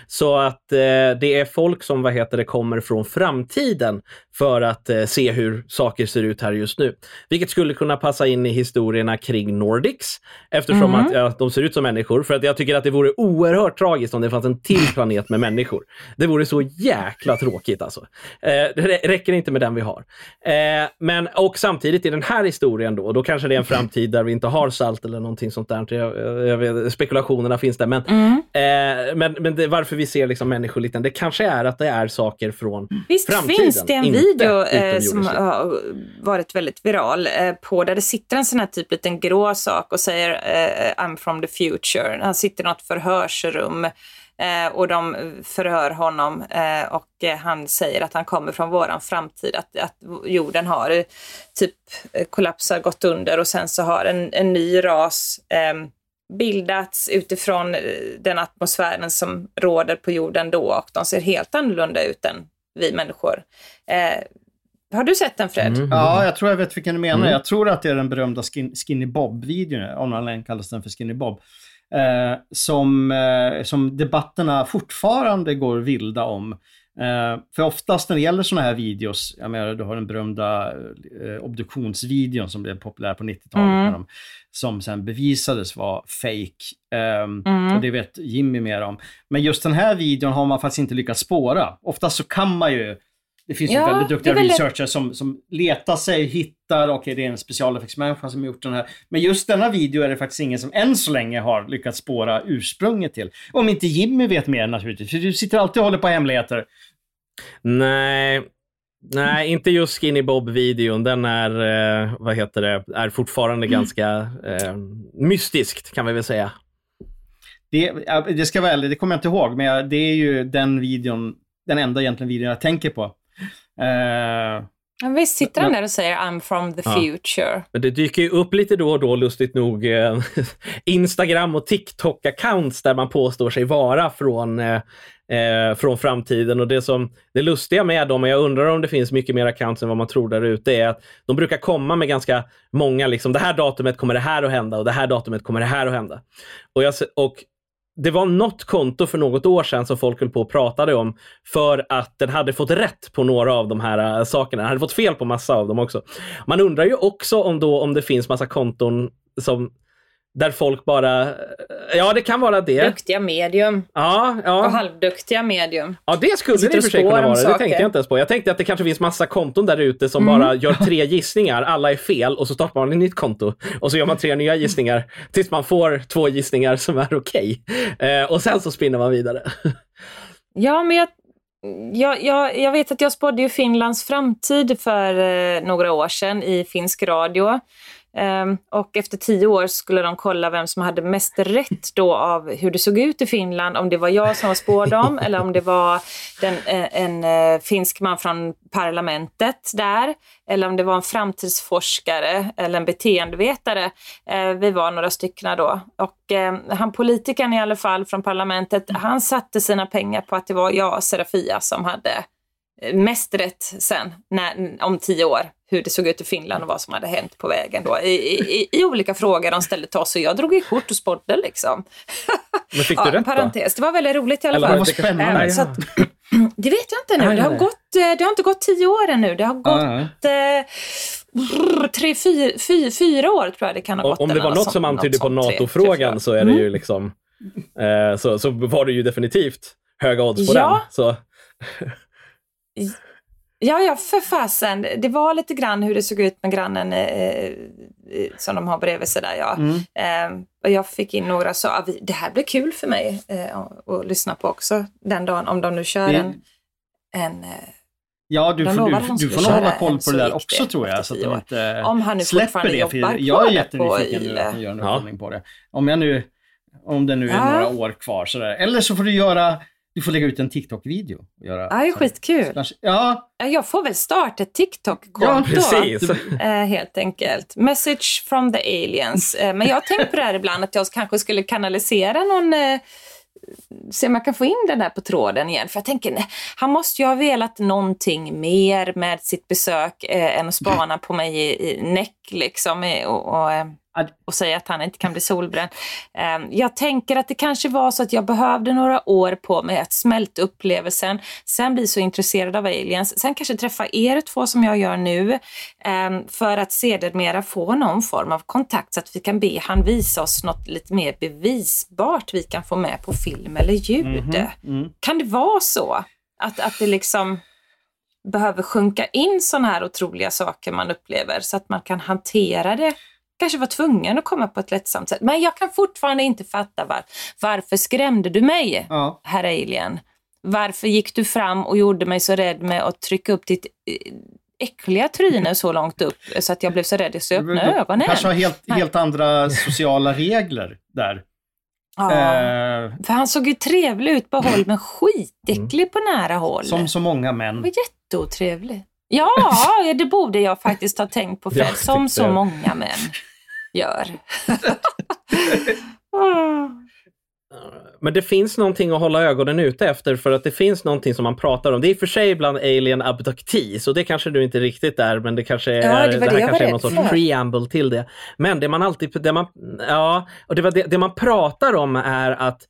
B: Så att eh, det är folk som vad heter det, kommer från framtiden för att eh, se hur saker ser ut här just nu. Vilket skulle kunna passa in i historierna kring Nordics eftersom mm. att ja, de ser ut som människor. För att jag tycker att det vore oerhört tragiskt om det fanns en till planet med människor. Det vore så jäkla tråkigt alltså. Eh, det räcker inte med den vi har. Eh, men och samtidigt i den här historien då, då kanske det är en framtid där vi inte har salt eller någonting sånt där. Jag, jag vet, spekulationerna finns där. Men, mm. eh, men, men det, varför vi ser liksom människoliknande, det kanske är att det är saker från
A: Visst
B: framtiden.
A: finns det en video som har varit väldigt viral på där det sitter en sån här typ liten grå sak och säger I'm from the future. Han sitter i något förhörsrum och de förhör honom eh, och eh, han säger att han kommer från våran framtid, att, att jorden har eh, typ eh, kollapsat, gått under och sen så har en, en ny ras ehm, bildats utifrån den atmosfären som råder på jorden då och de ser helt annorlunda ut än vi människor. Eh, har du sett den Fred? Mm.
C: Ja, jag tror jag vet vilken du menar. Mm. Jag tror att det är den berömda Skin Skinny Bob-videon, om någon kallas den för Skinny Bob. Eh, som, eh, som debatterna fortfarande går vilda om. Eh, för oftast när det gäller sådana här videos, jag menar du har den berömda eh, obduktionsvideon som blev populär på 90-talet, mm. som sen bevisades vara fake. Ehm, mm. Och det vet Jimmy mer om. Men just den här videon har man faktiskt inte lyckats spåra. Oftast så kan man ju Det finns
A: Ja,
C: ju väldigt duktiga
A: väldigt-
C: researchers som, som letar sig, hittar, okej det är en specialeffektsmänniska som har gjort den här. Men just denna video är det faktiskt ingen som än så länge har lyckats spåra ursprunget till. Om inte Jimmy vet mer naturligtvis, för du sitter alltid och håller på hemligheter.
B: Nej, nej, inte just Skinny Bob-videon. Den är, eh, vad heter det, är fortfarande ganska eh, mystiskt kan vi väl säga.
C: Det, det ska vara ärligt, det kommer jag inte ihåg, men det är ju den videon, den enda egentligen videon jag tänker på. Eh,
A: visst sitter han där och säger I'm from the future.
B: Men det dyker ju upp lite då och då, lustigt nog, eh, Instagram och TikTok-accounts där man påstår sig vara från, eh, eh, från framtiden. Och det, som, det lustiga med dem, och jag undrar om det finns mycket mer accounts än vad man tror där ute, är att de brukar komma med ganska många, liksom det här datumet kommer det här att hända och det här datumet kommer det här att hända. Och, jag, och det var något konto för något år sedan som folk höll på och pratade om för att den hade fått rätt på några av de här eh, sakerna. Den hade fått fel på massa av dem också. Man undrar ju också om, då, om det finns massa konton som där folk bara... Ja, det kan vara det.
A: Duktiga medium
B: Ja,
A: och
B: ja.
A: halvduktiga medium.
B: ja det skulle det i och
A: och
B: för sig
A: spår
B: kunna vara. Det tänkte jag inte ens på. Jag tänkte att det kanske finns massa konton där ute som
A: Mm.
B: bara gör tre gissningar. Alla är fel och så startar man ett nytt konto. Och så gör man tre nya gissningar tills man får två gissningar som är okej. Eh, och sen så spinner man vidare.
A: Ja, men jag, jag, jag, jag vet att jag spådde ju Finlands framtid för eh, några år sedan i finsk radio. Ehm, och efter tio år skulle de kolla vem som hade mest rätt då av hur det såg ut i Finland. Om det var jag som var spådom eller om det var den, eh, en eh, finsk man från parlamentet där. Eller om det var en framtidsforskare eller en beteendevetare. Eh, vi var några stycken då. Och han politikern i alla fall från parlamentet, han satte sina pengar på att det var jag, Serafia, som hade mest rätt sen, när, om tio år, hur det såg ut i Finland och vad som hade hänt på vägen då. I, i, i olika frågor de ställde till oss och jag drog i kort och spådde liksom.
B: Men fick
A: Ja,
B: du
A: en
B: rätt då?
A: parentes. Det var väldigt roligt i alla
B: Eller
A: fall.
C: vad spännande.
A: Så att, det vet jag inte nu. Det har, gått, eh, det har inte gått tio år ännu. Det har gått
C: Ja,
A: eh, tre, fyra, fyra, fyra år tror jag det kan ha gått.
B: om det var något som antydde på NATO-frågan så är det
A: Mm.
B: ju liksom eh, så, så var det ju definitivt höga odds på
A: Ja.
B: den. Så,
A: Ja, ja, för fasen. Det var lite grann hur det såg ut med grannen eh, eh, som de har bredvid sig där. Ja.
C: Mm.
A: Eh, och jag fick in några så, ah, vi- det här blir kul för mig eh, att- att lyssna på också den dagen, om de nu kör
C: Det-
A: en, en eh,
C: Ja, du
A: De
C: får,
A: att
C: du,
A: de
C: du får nog hålla koll på det där också
A: det
C: tror jag. Så att de inte
A: Om han nu
C: släpper det. För jag är jättenyfiken nu att göra en
B: Ja.
C: uppföljning på det. Om jag nu, om det nu är
A: Ja.
C: några år kvar sådär. Eller så får du göra, du får lägga ut en TikTok-video. och Göra,
A: Ja, det är skitkul.
C: Ja,
A: Ja, Jag får väl starta ett TikTok-konto.
C: Ja,
B: precis.
A: Eh, helt enkelt. Message from the aliens. Eh, men jag har tänkt på det här ibland, att jag kanske skulle kanalisera någon... Eh, se om jag kan få in den där på tråden igen. För jag tänker, nej, han måste ju ha velat någonting mer med sitt besök eh, än att spana på mig i, i näck liksom. Och, och, och säga att han inte kan bli solbränd. Eh, jag tänker att det kanske var så att jag behövde några år på mig att smälta upplevelsen, sen bli så intresserad av aliens, sen kanske träffa er två som jag gör nu, eh, för att sedermera få någon form av kontakt så att vi kan be han visa oss något lite mer bevisbart vi kan få med på film eller ljud.
C: mm.
A: Kan det vara så? Att, att det liksom behöver sjunka in sådana här otroliga saker man upplever så att man kan hantera det. Kanske var tvungen att komma på ett lättsamt sätt. Men jag kan fortfarande inte fatta var, varför skrämde du mig,
C: ja.
A: herr Alien? Varför gick du fram och gjorde mig så rädd med att trycka upp ditt eh, äckliga tryne så långt upp så att jag blev så rädd så jag öppnade
C: Du
A: ögonen?
C: kanske har helt, helt andra sociala regler där.
A: Ja.
C: Eh,
A: För han såg ju trevlig ut på håll, men skitäcklig på nära håll.
C: som så många män.
A: var jätteotrevlig. Ja, det borde jag faktiskt ha tänkt på Fred, som så
B: det.
A: många män gör.
B: Men det finns någonting att hålla ögonen ute efter för att det finns någonting som man pratar om. Det är i och för sig ibland alien abductees och det kanske du inte riktigt är, men det kanske är,
A: Ja, det det jag
B: kanske är någon sorts preamble till det. Men det man alltid, det man, ja, och det, var det, det man pratar om är att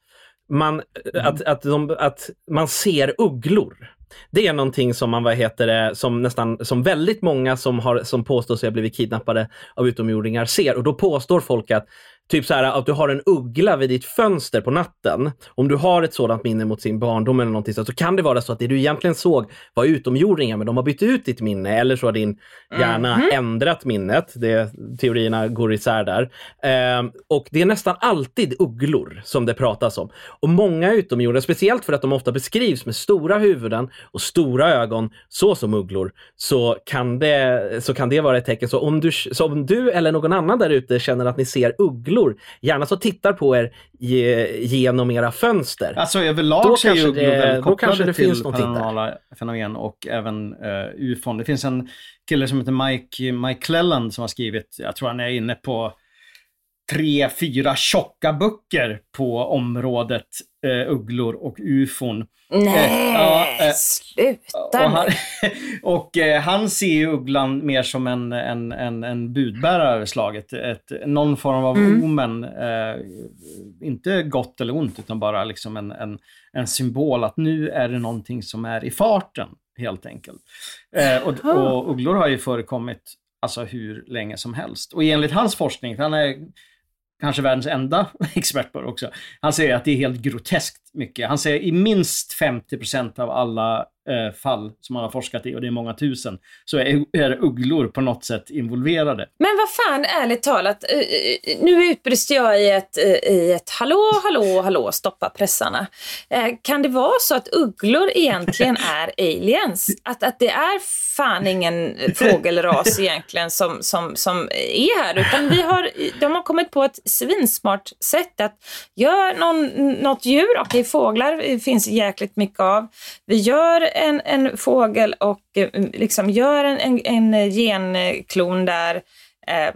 B: man, att, att, de, att man ser ugglor. Det är någonting som man, vad heter det, som nästan, som väldigt många som, har, som påstår sig ha blivit kidnappade av utomjordingar ser. Och då påstår folk att Typ så här att du har en uggla vid ditt fönster på natten. Om du har ett sådant minne mot sin barndom eller någonting så, så kan det vara så att det du egentligen såg var utomjordingar men de har bytt ut ditt minne eller så har din hjärna
A: Mhm.
B: ändrat minnet. Det, teorierna går isär där. Ehm, och det är nästan alltid ugglor som det pratas om. Och många utomjordingar, speciellt för att de ofta beskrivs med stora huvuden och stora ögon, så som ugglor, så kan det, så kan det vara ett tecken. Så om, du, så om du eller någon annan där ute känner att ni ser ugglor, gärna så tittar på er ge, genom era fönster.
C: Alltså överlag
B: Då
C: så är ugglor
B: det-
C: väldigt kopplade
B: det
C: till
B: där.
C: paranormala fenomen och även uh, ufon. Det finns en kille som heter Mike, Mike Clelland som har skrivit, jag tror han är inne på tre, fyra tjocka böcker på området uh, ugglor och ufon.
A: Nej,
C: ja, eh,
A: sluta
C: Och han, och eh, han ser ju ugglan mer som en, en, en, en budbärare över slaget. Ett, någon form av
A: Mm.
C: omen. Eh, inte gott eller ont, utan bara liksom en, en, en symbol att nu är det någonting som är i farten, helt enkelt. Eh, och, och ugglor har ju förekommit alltså, hur länge som helst. Och enligt hans forskning, han är kanske världens enda expert på det också. Han säger att det är helt groteskt mycket. Han säger i minst 50% av alla fall som han har forskat i, och det är många tusen, så är, är ugglor på något sätt involverade.
A: Men vad fan, ärligt talat. eh, eh, Nu utbrister jag i ett, eh, i ett hallå, hallå, hallå, stoppa pressarna. Eh, Kan det vara så att ugglor egentligen är aliens? Att, att det är fan ingen fågelras egentligen som, som, som är här, utan vi har, de har kommit på ett svinsmart sätt att göra någon, något djur, okej fåglar det finns jäkligt mycket av. Vi gör en, en fågel och eh, liksom gör en, en, en genklon där eh,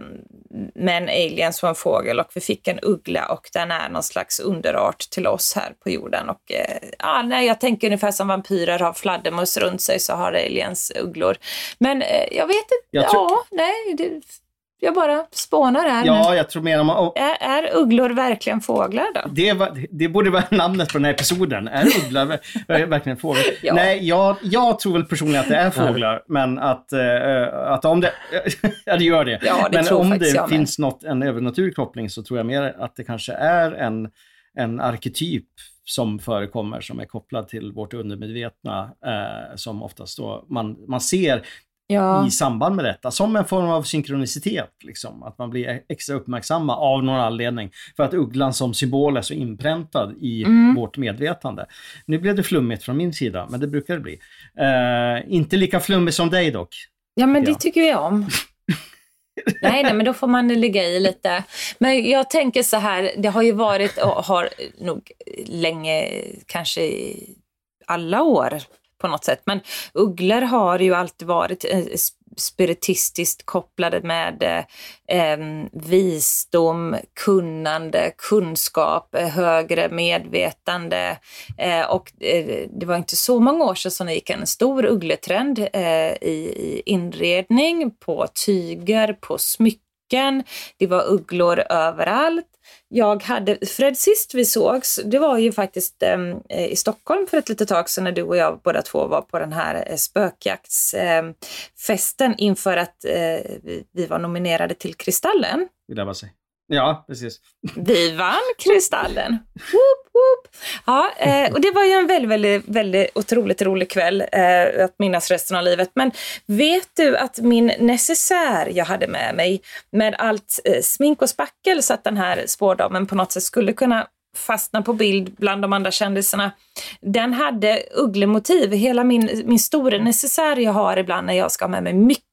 A: med en alien som en fågel och vi fick en uggla och den är någon slags underart till oss här på jorden. Och, eh, ja, nej, jag tänker ungefär som vampyrer har fladdermöss runt sig så har aliens ugglor. Men eh, jag vet inte,
C: Jag
A: ja, nej, det, jag bara spånar här.
C: Ja, jag tror mer om... Och
A: Är, är ugglor verkligen fåglar då?
C: det, var, det borde vara namnet på den här episoden. Är ver- verkligen fåglar?
A: Ja.
C: Nej, jag, jag tror väl personligen att det är fåglar, men att, eh, att om det... ja, det gör det.
A: Ja, det
C: men om det
A: med.
C: finns något, en övernaturlig koppling så tror jag mer att det kanske är en, en arketyp som förekommer som är kopplad till vårt undermedvetna eh, som oftast då man, man ser
A: Ja.
C: i samband med detta som en form av synkronicitet. Liksom. Att man blir extra uppmärksamma av någon anledning. För att ugglan som symbol är så inpräntad i
A: Mm.
C: vårt medvetande. Nu blev det flummigt från min sida, men det brukar det bli. Eh, inte lika flummigt som dig dock.
A: Ja, men det tycker jag om. nej, nej, men då får man ligga i lite. Men jag tänker så här, det har ju varit och har nog länge, kanske alla år på något sätt. Men ugglor har ju alltid varit eh, spiritistiskt kopplade med eh, visdom, kunnande, kunskap, eh, högre medvetande. Eh, och eh, det var inte så många år sedan som det gick en stor uggletrend eh, i, i inredning, på tyger, på smycken. Det var ugglor överallt. Jag hade, Fred, sist vi sågs, det var ju faktiskt eh, i Stockholm för ett litet tag sedan när du och jag båda två var på den här eh, spökjaktsfesten ehm, inför att eh, vi, vi var nominerade till Kristallen.
C: Vill jag. Ja, precis.
A: Vi vann Kristallen! Woop, woop. Ja, eh, och det var ju en väldigt, väldigt, väldigt otroligt rolig kväll eh, att minnas resten av livet. Men vet du att min necessär jag hade med mig med allt eh, smink och spackel så att den här spårdamen på något sätt skulle kunna fastna på bild bland de andra kändisarna. Den hade ugglemotiv. Hela min, min stora necessär jag har ibland när jag ska ha med mig mycket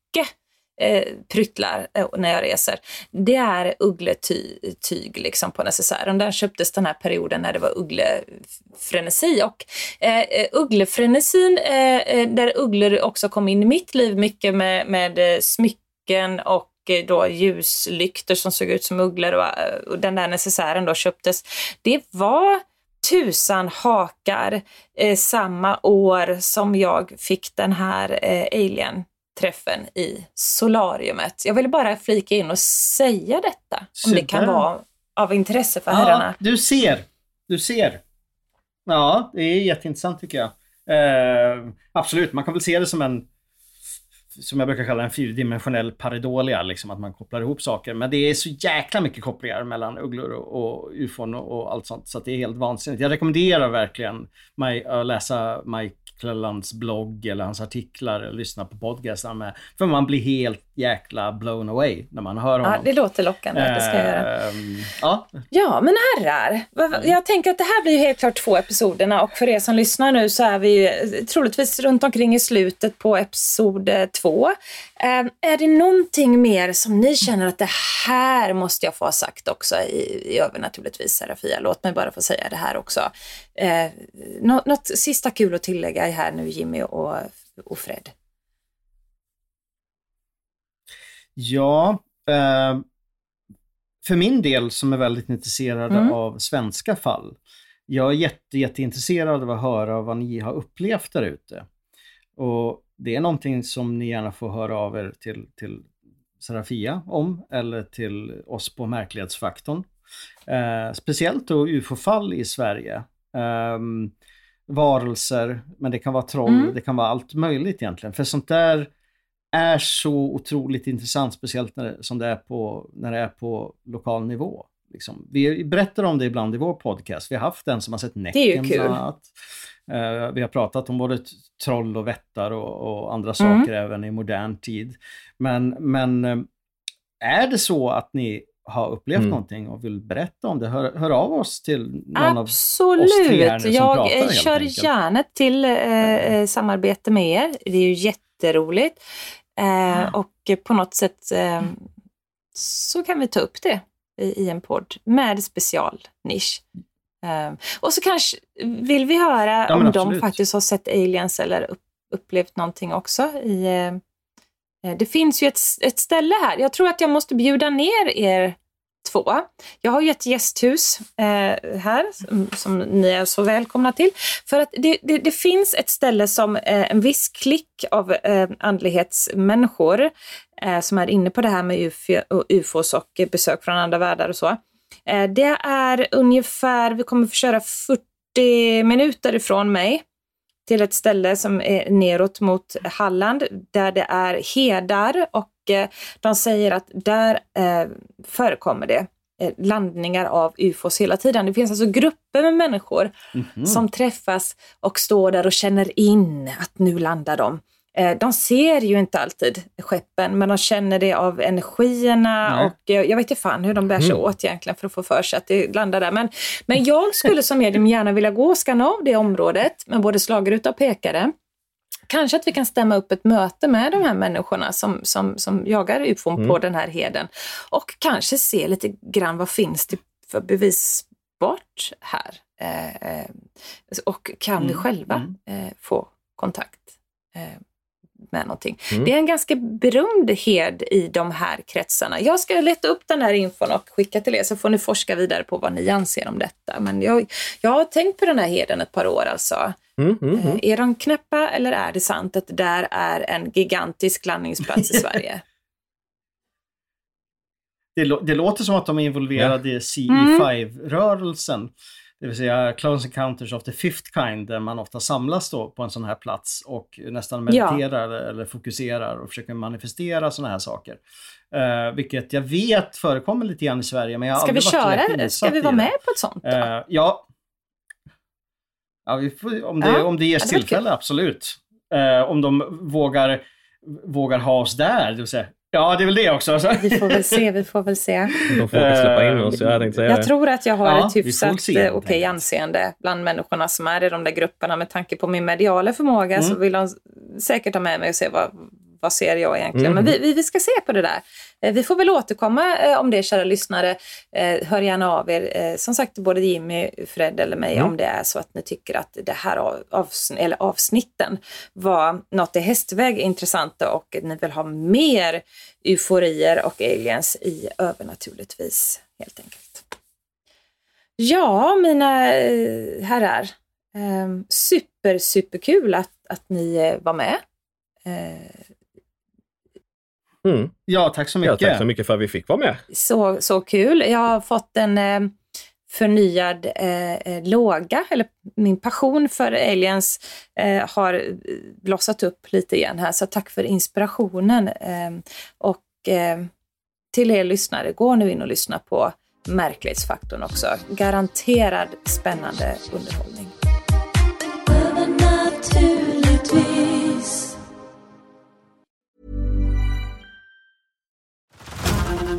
A: eh, pryttlar eh, när jag reser. Det är uggletyg liksom på necessären. Den köptes den här perioden när det var ugglefrenesi. Och eh, eh ugglefrenesin, eh, eh, där ugglor också kom in i mitt liv mycket med, med eh, smycken och eh, då ljuslyktor som såg ut som ugglor och, och den där necessären då köptes. Det var tusan hakar eh, samma år som jag fick den här eh, alien träffen i solariumet. Jag ville bara flika in och säga detta, om det kan
C: Super.
A: vara av intresse för
C: Ja,
A: herrarna.
C: du ser. Du ser. Ja, det är jätteintressant tycker jag. Eh, absolut, man kan väl se det som en som jag brukar kalla en fyrdimensionell pareidolia, liksom att man kopplar ihop saker. Men det är så jäkla mycket kopplingar mellan ugglor och, och ufon och, och allt sånt, så det är helt vansinnigt. Jag rekommenderar verkligen mig att läsa Mike Clellands blogg eller hans artiklar eller lyssna på podcastar med. För man blir helt jäkla blown away när man hör honom.
A: Ja, det låter lockande. Det ska jag göra.
C: Ehm, ja,
A: Ja, men herrar. Jag tänker att det här blir ju helt klart två episoderna och för er som lyssnar nu så är vi ju eh, troligtvis runt omkring i slutet på episod eh, två. Eh, Är det någonting mer som ni känner att det här måste jag få ha sagt också i, i övernaturligtvis Serafia? Låt mig bara få säga det här också. Eh, nå- något sista kul att tillägga här nu Jimmy och, och Fred?
C: Ja, eh, för min del som är väldigt intresserad
A: Mm.
C: av svenska fall. Jag är jätte, jätteintresserad av att höra vad ni har upplevt där ute. Och det är någonting som ni gärna får höra av er till, till Serafia om eller till oss på Märklighetsfaktorn. Eh, speciellt då ufo-fall i Sverige. Ehm, varelser, men det kan vara troll,
A: Mm.
C: det kan vara allt möjligt egentligen. För sånt där är så otroligt intressant, speciellt när det, som det är på, när det är på lokal nivå. Liksom. Vi berättar om det ibland i vår podcast. Vi har haft en som har sett Näcken bland annat. Eh, vi har pratat om både troll och vättar och, och andra
A: Mm.
C: saker även i modern tid. Men, men eh, är det så att ni har upplevt
B: Mm.
C: någonting och vill berätta om det, hör, hör av oss till någon av
A: Absolut!
C: oss tre här nu som
A: Jag
C: pratar,
A: eh,
C: helt
A: kör
C: enkelt.
A: gärna till eh, eh, samarbete med er. Det är ju jätteroligt. Eh, och eh, på något sätt eh, så kan vi ta upp det i, i en podd med specialnisch. Eh, och så kanske vill vi höra
C: Ja,
A: om de
C: absolut.
A: faktiskt har sett aliens eller upp, upplevt någonting också. I, eh, Eh, det finns ju ett, ett ställe här. Jag tror att jag måste bjuda ner er två. Jag har ju ett gästhus eh, här som, som ni är så välkomna till. För att det, det, det finns ett ställe som eh, en viss klick av eh, andlighetsmänniskor eh, som är inne på det här med UFO, ufos och eh, besök från andra världar och så. Eh, det är ungefär, vi kommer få köra 40 minuter ifrån mig till ett ställe som är neråt mot Halland där det är hedar och eh, de säger att där eh, förekommer det eh, landningar av ufos hela tiden. Det finns alltså grupper med människor
C: Mhm.
A: som träffas och står där och känner in att nu landar de. Eh, De ser ju inte alltid skeppen, men de känner det av energierna
C: Nej.
A: och eh, jag vet inte fan hur de bär sig åt egentligen för att få för sig att det landar där. Men, men jag skulle som medium gärna vilja gå och skanna av det området med både slagruta och pekare. Kanske att vi kan stämma upp ett möte med de här människorna som, som, som jagar ufon på den här heden. Och kanske se lite grann vad finns det för bevisbart här. Eh, eh, och kan vi
C: Mm,
A: själva
C: mm.
A: eh, få kontakt eh, med någonting.
B: Mm.
A: Det är en ganska berömd hed i de här kretsarna. Jag ska leta upp den här infon och skicka till er så får ni forska vidare på vad ni anser om detta. Men jag, jag har tänkt på den här heden ett par år alltså.
B: Mm, mm, mm.
A: Eh, Är de knäppa eller är det sant att det där är en gigantisk landningsplats i Sverige?
C: Det, det låter som att de är involverade i
A: Mm.
C: CE5-rörelsen. Det vill säga Close Encounters of the Fifth Kind, där man ofta samlas då på en sån här plats och nästan
A: Ja.
C: mediterar eller fokuserar och försöker manifestera såna här saker. Uh, vilket jag vet förekommer lite grann i Sverige, men jag har
A: Ska vi köra? Ska vi vara med på ett sånt?
C: Eh, ja. ja får, om, det,
A: Ja,
C: om det ges
A: det
C: tillfälle, absolut. Eh, om de vågar, vågar ha oss där, det vill säga. Ja, det är väl det också. Alltså.
A: Vi får väl se, vi får väl se.
B: De får släppa in oss, jag tänkte säga
A: Jag
B: det.
A: tror att jag har
C: Ja,
A: ett hyfsat
C: se,
A: eh, okej
C: enkelt.
A: anseende bland människorna som är i de där grupperna. Med tanke på min mediala förmåga så
C: Mm.
A: vill de säkert ha med mig och se vad, vad ser jag egentligen.
B: Mm.
A: Men vi, vi, vi ska se på det där. Eh, Vi får väl återkomma eh, om det, kära lyssnare. Eh, Hör gärna av er. Som sagt, både Jimmy, Fred eller mig,
B: Mm.
A: om det är så att ni tycker att det här av, avsn- eller avsnitten var något i hästväg intressanta och ni vill ha mer euforier och aliens i övernaturligtvis, helt enkelt. Ja, mina herrar. Eh, super, superkul att, att ni var med. Eh,
B: Mm.
C: Ja, tack så
B: Ja,
C: mycket.
B: tack så mycket för att vi fick vara med.
A: så, så kul. Jag har fått en, eh, förnyad eh, eh, låga, eller min passion för aliens eh, har blossat upp lite igen här. Så tack för inspirationen. Eh, och eh, till er lyssnare, gå nu in och lyssna på Märklighetsfaktorn också. Garanterad spännande underhållning.